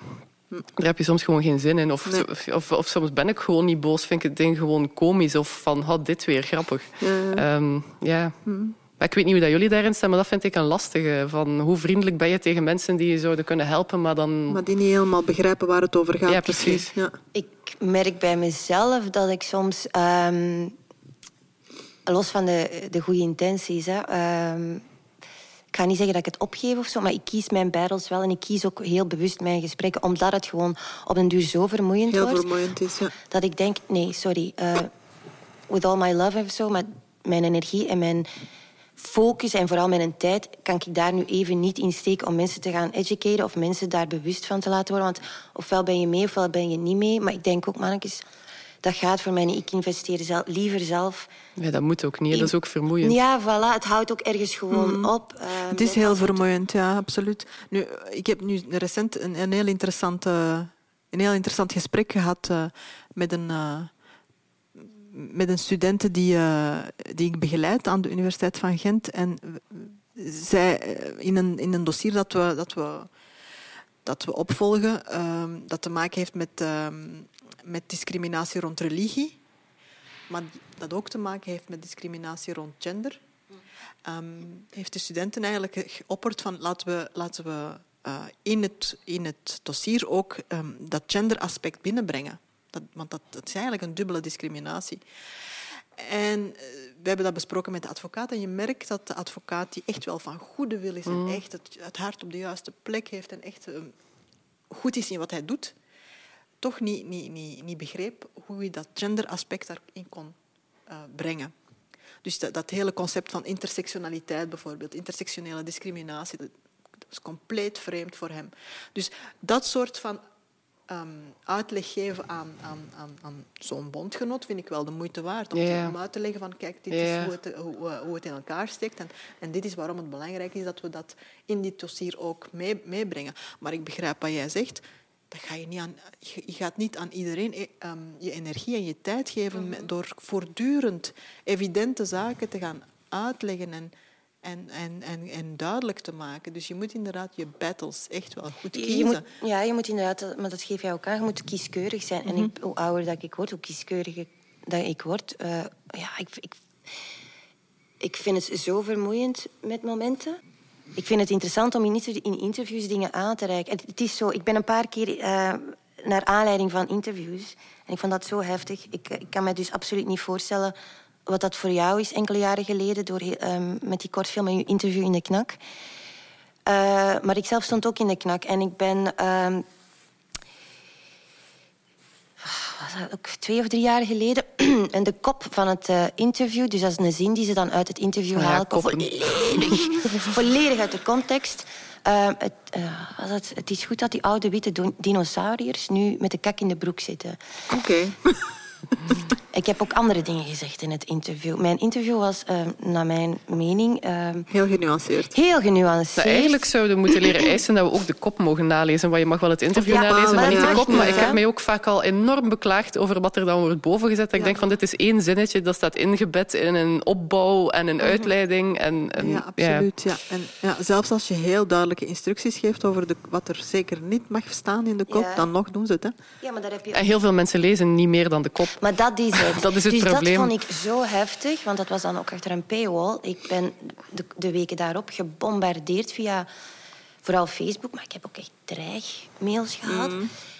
Daar heb je soms gewoon geen zin in. Of, Nee. of, of, of soms ben ik gewoon niet boos, vind ik het ding gewoon komisch. Of van, had dit weer grappig. Ja, ja. Ehm, ja. Maar ik weet niet hoe dat jullie daarin staan, maar dat vind ik een lastige. Van hoe vriendelijk ben je tegen mensen die je zouden kunnen helpen, maar dan... Maar die niet helemaal begrijpen waar het over gaat. Ja, precies. Ja. Ik merk bij mezelf dat ik soms, ehm, los van de, de goede intenties, hè, ehm, ik ga niet zeggen dat ik het opgeef of zo, maar ik kies mijn battles wel en ik kies ook heel bewust mijn gesprekken, omdat het gewoon op een duur zo vermoeiend Heel wordt. vermoeiend is, ja. Dat ik denk, nee, sorry, eh, with all my love of zo, maar mijn energie en mijn focus en vooral mijn tijd kan ik daar nu even niet in steken om mensen te gaan educaten of mensen daar bewust van te laten worden. Want ofwel ben je mee ofwel ben je niet mee. Maar ik denk ook, mannetjes, dat gaat voor mij niet. Ik investeer zelf, liever zelf. Ja, dat moet ook niet. Dat is ook vermoeiend. Ja, voilà, het houdt ook ergens gewoon op. Eh, Het is heel vermoeiend, ja, absoluut. Nu, ik heb nu recent een, een, heel, interessant, een heel interessant gesprek gehad eh, met een, eh, met een studente die, eh, die ik begeleid aan de Universiteit van Gent. En zij, in, een, in een dossier dat we, dat we, dat we opvolgen, ehm, dat te maken heeft met, ehm, met discriminatie rond religie, maar dat ook te maken heeft met discriminatie rond gender ehm, heeft de studenten eigenlijk geopperd van laten we, laten we eh, in, het, in het dossier ook ehm, dat genderaspect binnenbrengen. Dat, want dat, dat is eigenlijk een dubbele discriminatie. En eh, we hebben dat besproken met de advocaat. En je merkt dat de advocaat die echt wel van goede wil is en echt het, het hart op de juiste plek heeft en echt ehm, goed is in wat hij doet, toch niet, niet, niet, niet begreep hoe je dat genderaspect daarin kon eh, brengen. Dus dat, dat hele concept van intersectionaliteit bijvoorbeeld, intersectionele discriminatie, dat, dat is compleet vreemd voor hem. Dus dat soort van ehm, uitleg geven aan, aan, aan, aan zo'n bondgenoot vind ik wel de moeite waard. Om, te- uit te leggen van kijk, dit is hoe het, hoe, eh, hoe het in elkaar steekt. En, en dit is waarom het belangrijk is dat we dat in dit dossier ook mee, meebrengen. Maar ik begrijp wat jij zegt. Dat ga je, niet aan, je gaat niet aan iedereen eh, ehm, je energie en je tijd geven met- door voortdurend evidente zaken te gaan uitleggen en, en, en, en, en duidelijk te maken. Dus je moet inderdaad je battles echt wel goed kiezen. Je moet, ja, je moet inderdaad, maar dat geef jij ook aan, je moet kieskeurig zijn. En ik, hoe ouder dat ik word, hoe kieskeuriger dat ik word. eh, ja, ik, ik, ik vind het zo vermoeiend met momenten. Ik vind het interessant om in, inter- in interviews dingen aan te reiken. Het, is zo, ik ben een paar keer eh, naar aanleiding van interviews. En ik vond dat zo heftig. Ik, ik kan me dus absoluut niet voorstellen wat dat voor jou is enkele jaren geleden... Door, ehm, met die kortfilm en je interview in de knak. Eh, maar ik zelf stond ook in de knak. En ik ben... ehm, was dat ook twee of drie jaar geleden. en de kop van het eh, interview, dus dat is een zin die ze dan uit het interview ja, koppen. Volledig, volledig uit de context. Ehm, het, was het, het is goed dat die oude witte dinosauriërs nu met de kak in de broek zitten. Oké. Ik heb ook andere dingen gezegd in het interview. Mijn interview was, eh, naar mijn mening, eh, Heel genuanceerd. heel genuanceerd. Eigenlijk zouden we moeten leren eisen dat we ook de kop mogen nalezen. Want je mag wel het interview Ja, nalezen, maar maar niet de kop. Maar ik heb mij ook vaak al enorm beklaagd over wat er dan wordt bovengezet. Dat Ik denk van, dit is één zinnetje, dat staat ingebed in een opbouw en een uitleiding. En, en, Ja, absoluut. Ja. En ja, zelfs als je heel duidelijke instructies geeft over de, wat er zeker niet mag staan in de kop, Ja. dan nog doen ze het. Hè. Ja, maar daar heb je En heel veel mensen lezen niet meer dan de kop. Maar dat is het. Dat is het dus probleem. dat vond ik zo heftig, want dat was dan ook achter een paywall. Ik ben de, de weken daarop gebombardeerd via vooral Facebook, maar ik heb ook echt dreigmails gehad.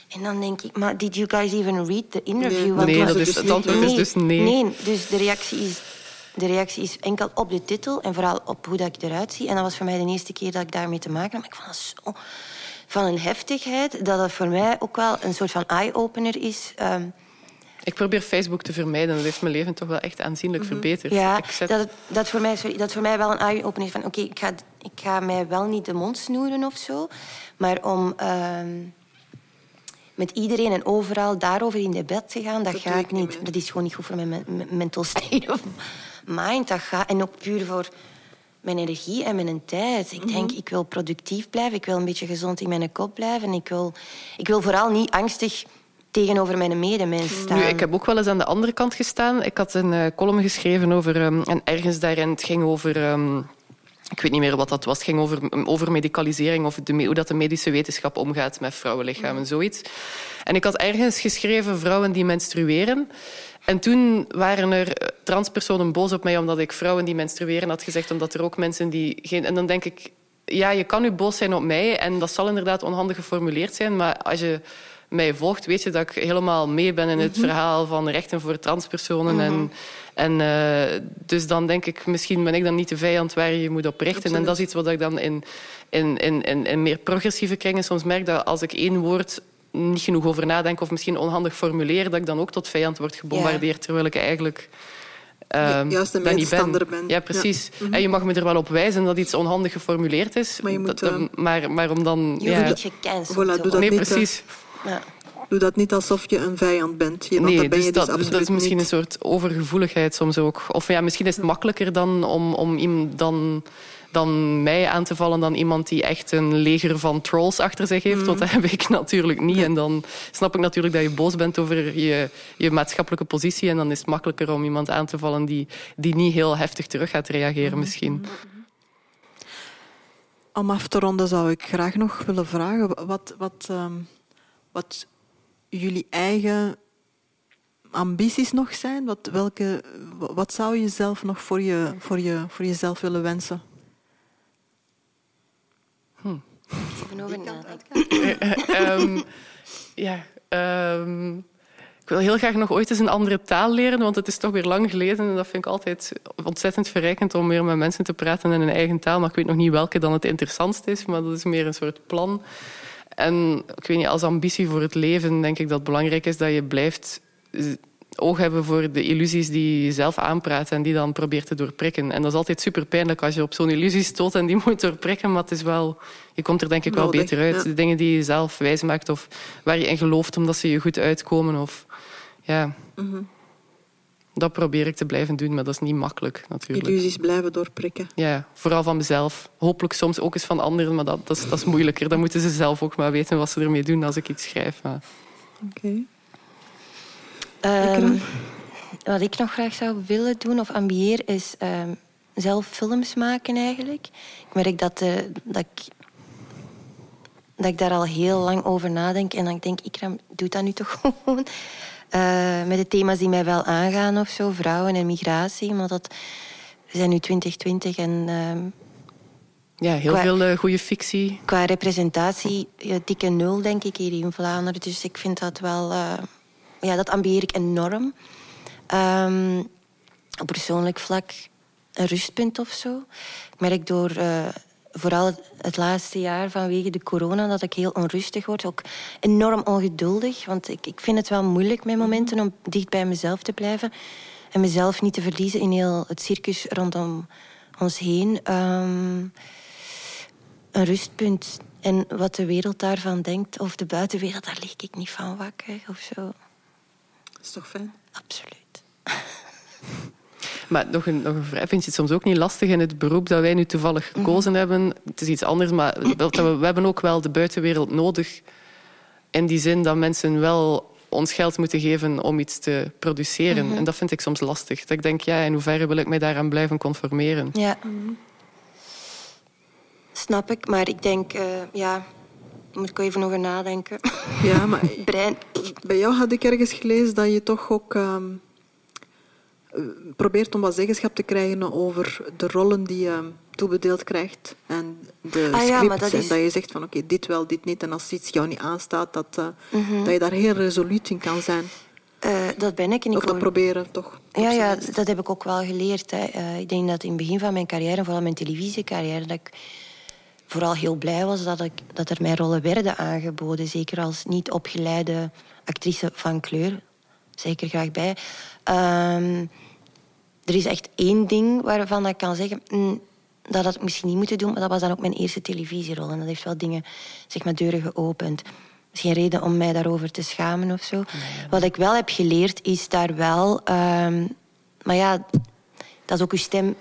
En dan denk ik, maar did you guys even read the interview? Nee. Want Nee, dat is, dus het antwoord is dus nee. Nee, dus de reactie is... De reactie is enkel op de titel en vooral op hoe dat ik eruit zie. En dat was voor mij de eerste keer dat ik daarmee te maken had. Maar ik vond dat zo van een heftigheid dat het voor mij ook wel een soort van eye-opener is. Ehm, Ik probeer Facebook te vermijden. Dat heeft mijn leven toch wel echt aanzienlijk verbeterd. Ja, Ik zet- dat, dat, voor mij, sorry, dat voor mij wel een eye-opener is van... Oké, ik, ga, ik ga mij wel niet de mond snoeren of zo. Maar om ehm, met iedereen en overal daarover in debat te gaan... Dat, Dat ga ik niet. Dat is gewoon niet goed voor mijn men- men- mental state of mind. Dat gaat, en ook puur voor mijn energie en mijn tijd. Ik denk, ik wil productief blijven. Ik wil een beetje gezond in mijn kop blijven. Ik wil, ik wil vooral niet angstig tegenover mijn medemens staan. Nu, ik heb ook wel eens aan de andere kant gestaan. Ik had een eh, column geschreven over... ehm, en ergens daarin, het ging over... ehm, ik weet niet meer wat dat was. Het ging over, over medicalisering of de, hoe dat de medische wetenschap omgaat met vrouwenlichamen, zoiets. En ik had ergens geschreven vrouwen die menstrueren. En toen waren er transpersonen boos op mij omdat ik vrouwen die menstrueren had gezegd, omdat er ook mensen die geen. En dan denk ik, ja, je kan nu boos zijn op mij en dat zal inderdaad onhandig geformuleerd zijn, maar als je mij volgt, weet je dat ik helemaal mee ben in het mhm. verhaal van rechten voor transpersonen. En, mhm. en uh, dus dan denk ik, misschien ben ik dan niet de vijand waar je je moet op richten. En dat is iets wat ik dan in, in, in, in, in meer progressieve kringen soms merk dat als ik één woord niet genoeg over nadenk of misschien onhandig formuleer, dat ik dan ook tot vijand word gebombardeerd, terwijl ik eigenlijk uh, Juist een medestander ben. Ja, precies. Mhm. En je mag me er wel op wijzen dat iets onhandig geformuleerd is. Maar, je moet, uh, maar, maar om dan... Je ja. niet gecanceld voilà, doe dat Nee, precies. Ja. Doe dat niet alsof je een vijand bent. Je, nee, ben dus je dus dat, dat, is misschien een soort overgevoeligheid soms ook. Of ja, misschien is het makkelijker dan om, om iemand dan dan mij aan te vallen dan iemand die echt een leger van trolls achter zich heeft. Want dat heb ik natuurlijk niet. En dan snap ik natuurlijk dat je boos bent over je, je maatschappelijke positie. En dan is het makkelijker om iemand aan te vallen die, die niet heel heftig terug gaat reageren misschien. Om af te ronden zou ik graag nog willen vragen wat, wat, um, wat jullie eigen ambities nog zijn? Wat, welke, wat zou je zelf nog voor, je, voor, je, voor jezelf willen wensen? Hm. Even ja, um, ik wil heel graag nog ooit eens een andere taal leren, want het is toch weer lang geleden. En dat vind ik altijd ontzettend verrijkend om meer met mensen te praten in hun eigen taal. Maar ik weet nog niet welke dan het interessantst is, maar dat is meer een soort plan. En ik weet niet, als ambitie voor het leven denk ik dat het belangrijk is dat je blijft oog hebben voor de illusies die je zelf aanpraat en die dan probeert te doorprikken. En dat is altijd super pijnlijk als je op zo'n illusie stoot en die moet doorprikken, maar het is wel, je komt er denk ik wel beter uit. De dingen die je zelf wijs maakt of waar je in gelooft omdat ze je goed uitkomen. Of, ja. Mhm. Dat probeer ik te blijven doen, maar dat is niet makkelijk natuurlijk. Illusies blijven doorprikken. Ja, vooral van mezelf. Hopelijk soms ook eens van anderen, maar dat, dat, is, dat is moeilijker. Dan moeten ze zelf ook maar weten wat ze ermee doen als ik iets schrijf. Oké. Um, wat ik nog graag zou willen doen of ambieer is um, zelf films maken eigenlijk. Ik merk dat, uh, dat, ik, dat ik daar al heel lang over nadenk. En dan denk ik, Ikram, doe dat nu toch gewoon. Uh, met de thema's die mij wel aangaan of zo. Vrouwen en migratie. Maar dat, we zijn nu 2020 en... Um, ja, heel veel uh, goede fictie. Qua representatie, ja, dikke nul denk ik hier in Vlaanderen. Dus ik vind dat wel ja, dat ambieer ik enorm. Um, op persoonlijk vlak een rustpunt of zo. Ik merk door vooral het laatste jaar vanwege de corona dat ik heel onrustig word. Ook enorm ongeduldig. Want ik, ik vind het wel moeilijk met momenten om dicht bij mezelf te blijven. En mezelf niet te verliezen in heel het circus rondom ons heen. Um, een rustpunt. En wat de wereld daarvan denkt, of de buitenwereld, daar lig ik niet van wakker of zo. Dat is toch fijn? Absoluut. Maar nog een, nog een vraag. Vind je het soms ook niet lastig in het beroep dat wij nu toevallig mhm. gekozen hebben? Het is iets anders, maar we, we hebben ook wel de buitenwereld nodig. In die zin dat mensen wel ons geld moeten geven om iets te produceren. Mhm. En dat vind ik soms lastig. Dat ik denk, ja, in hoeverre wil ik mij daaraan blijven conformeren? Ja. Snap ik, maar ik denk, uh, ja, moet ik even over nadenken. Ja, maar Brein. bij jou had ik ergens gelezen dat je toch ook uh, probeert om wat zeggenschap te krijgen over de rollen die je toebedeeld krijgt en de ah, scripts. Dat is... En dat je zegt van oké, dit wel, dit niet. En als iets jou niet aanstaat, dat, uh, dat je daar heel resoluut in kan zijn. Uh, dat ben ik. En ik of dat proberen, toch? Ja, ja, dat heb ik ook wel geleerd. Hè. Uh, ik denk dat in het begin van mijn carrière, vooral mijn televisiecarrière, dat ik vooral heel blij was dat, ik, dat er mij rollen werden aangeboden. Zeker als niet opgeleide actrice van kleur. Zeker graag bij. Um, er is echt één ding waarvan ik kan zeggen... Mm, dat had ik misschien niet moeten doen, maar dat was dan ook mijn eerste televisierol. En dat heeft wel dingen, zeg maar, deuren geopend. Er is geen reden om mij daarover te schamen of zo. Wat ik wel heb geleerd, is daar wel... Um, maar ja, dat is ook uw stem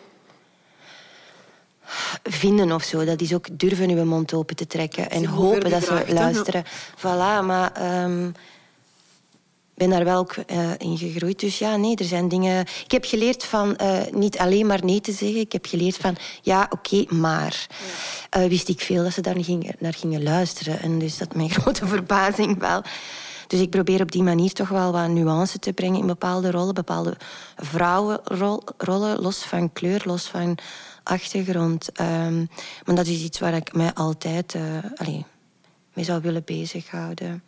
vinden of zo. Dat is ook durven uw mond open te trekken en hopen dat ze luisteren. Voilà, maar um, ik ben daar wel ook uh, in gegroeid. Dus ja, nee, er zijn dingen... Ik heb geleerd van uh, niet alleen maar nee te zeggen. Ik heb geleerd van ja, oké, okay, maar. Uh, wist ik veel dat ze daar gingen, naar gingen luisteren. En dus dat mijn grote verbazing wel Dus ik probeer op die manier toch wel wat nuance te brengen in bepaalde rollen, bepaalde vrouwenrollen, los van kleur, los van achtergrond. Um, maar dat is iets waar ik mij altijd uh, allee, mee zou willen bezighouden.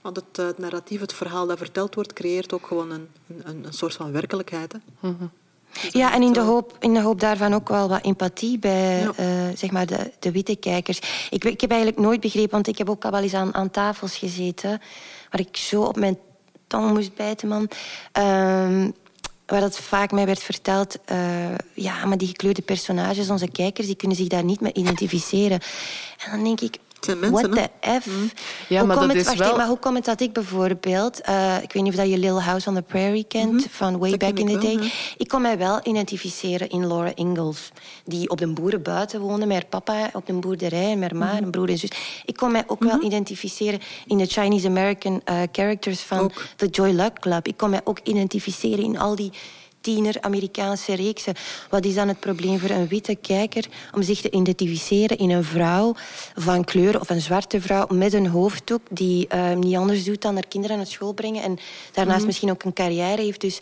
Want het, het, narratief, het verhaal dat verteld wordt, creëert ook gewoon een, een, een soort van werkelijkheid. Hè? Mm -hmm. Ja, en in de, hoop, in de hoop daarvan ook wel wat empathie bij ja. uh, zeg maar de, de witte kijkers. Ik, ik heb eigenlijk nooit begrepen, want ik heb ook al wel eens aan, aan tafels gezeten... waar ik zo op mijn tong moest bijten, man. Um, waar dat vaak mij werd verteld... Uh, ja, maar die gekleurde personages, onze kijkers... die kunnen zich daar niet mee identificeren. En dan denk ik... What the F? Mm. Ja, maar, dat het, is wacht, wel... maar hoe komt het dat ik bijvoorbeeld... Uh, ik weet niet of dat je Little House on the Prairie kent, mm -hmm. van way dat back in the wel, day. ja. Ik kon mij wel identificeren in Laura Ingalls. Die op de boeren buiten woonde, met haar papa op de boerderij... en met haar ma, Mhm. en broer en zus. Ik kon mij ook wel identificeren in de Chinese-American uh, characters van Ook. The Joy Luck Club. Ik kon mij ook identificeren in al die tiener-Amerikaanse reeksen. Wat is dan het probleem voor een witte kijker om zich te identificeren in een vrouw van kleur of een zwarte vrouw met een hoofddoek die uh, niet anders doet dan haar kinderen naar school brengen en daarnaast misschien ook een carrière heeft. Dus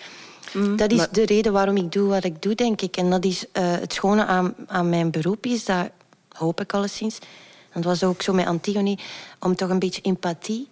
dat is Maar- de reden waarom ik doe wat ik doe, denk ik. En dat is uh, het schone aan, aan mijn beroep is dat, hoop ik alleszins, en het was ook zo met Antigone, om toch een beetje empathie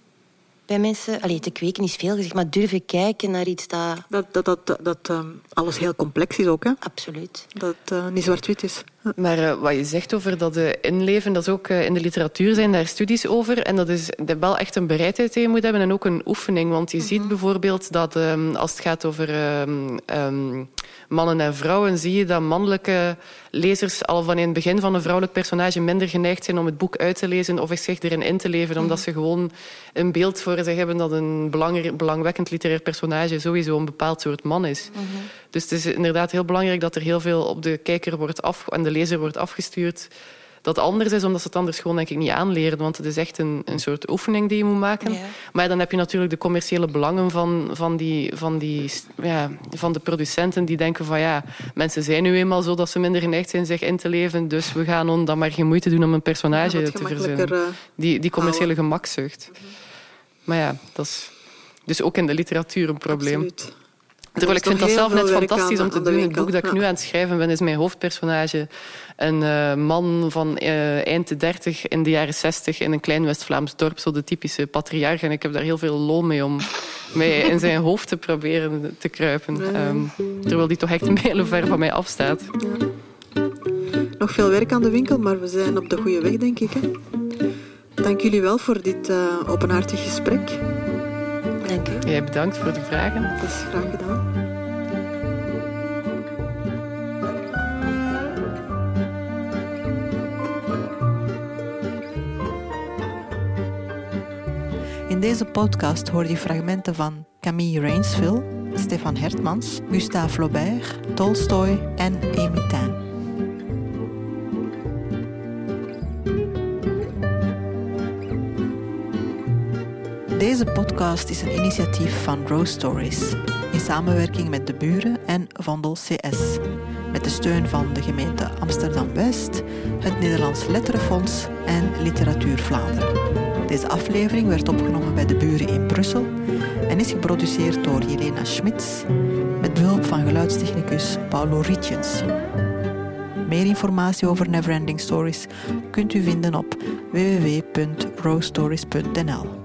bij mensen allee, te kweken is veel gezegd, maar durven kijken naar iets dat Dat, dat, dat, dat, dat, ehm, alles heel complex is ook, hè? absoluut. dat het eh, niet zwart-wit is. Maar eh, wat je zegt over dat eh, inleven, dat is ook eh, in de literatuur zijn daar studies over. En dat is dat wel echt een bereidheid die je moet hebben en ook een oefening. Want je ziet bijvoorbeeld dat ehm, als het gaat over ehm, ehm, mannen en vrouwen, zie je dat mannelijke lezers al van in het begin van een vrouwelijk personage minder geneigd zijn om het boek uit te lezen of zich erin in te leven, omdat ze gewoon een beeld voor zich hebben dat een belangwekkend literair personage sowieso een bepaald soort man is. Dus het is inderdaad heel belangrijk dat er heel veel op de kijker wordt af en de lezer wordt afgestuurd. Dat anders is, omdat ze het anders gewoon denk ik niet aanleren. Want het is echt een, een soort oefening die je moet maken. Ja. Maar dan heb je natuurlijk de commerciële belangen van, van, die, van, die, ja, van de producenten die denken van ja, mensen zijn nu eenmaal zo dat ze minder geneigd zijn zich in te leven. Dus we gaan on dan maar geen moeite doen om een personage Ja, te verzinnen. eh, Die, die commerciële gemakzucht. Maar ja, dat is dus ook in de literatuur een probleem. Absoluut. Terwijl ik vind dat zelf net fantastisch aan- om te doen. Het boek dat ik nu aan het schrijven ben, is mijn hoofdpersonage. Een eh, man van eh, eind de dertig in de jaren zestig in een klein West-Vlaams dorp. Zo de typische patriarch. En ik heb daar heel veel lol mee om mij in zijn hoofd te proberen te kruipen. Ehm, terwijl die toch echt mijlenver van mij afstaat. Nog veel werk aan de winkel, maar we zijn op de goede weg, denk ik. Hè? Dank jullie wel voor dit eh, openhartig gesprek. Dank u. Jij bedankt voor de vragen. Dat is graag gedaan. In deze podcast hoor je fragmenten van Camille Rainsville, Stefan Hertmans, Gustave Flaubert, Tolstoy en Amy Deze podcast is een initiatief van Rose Stories in samenwerking met de buren en Vondel CS. Met de steun van de gemeente Amsterdam-West, het Nederlands Letterenfonds en Literatuur Vlaanderen. Deze aflevering werd opgenomen bij de buren in Brussel en is geproduceerd door Jelena Schmitz met behulp van geluidstechnicus Paulo Rietjens. Meer informatie over Neverending Stories kunt u vinden op www.rostories.nl.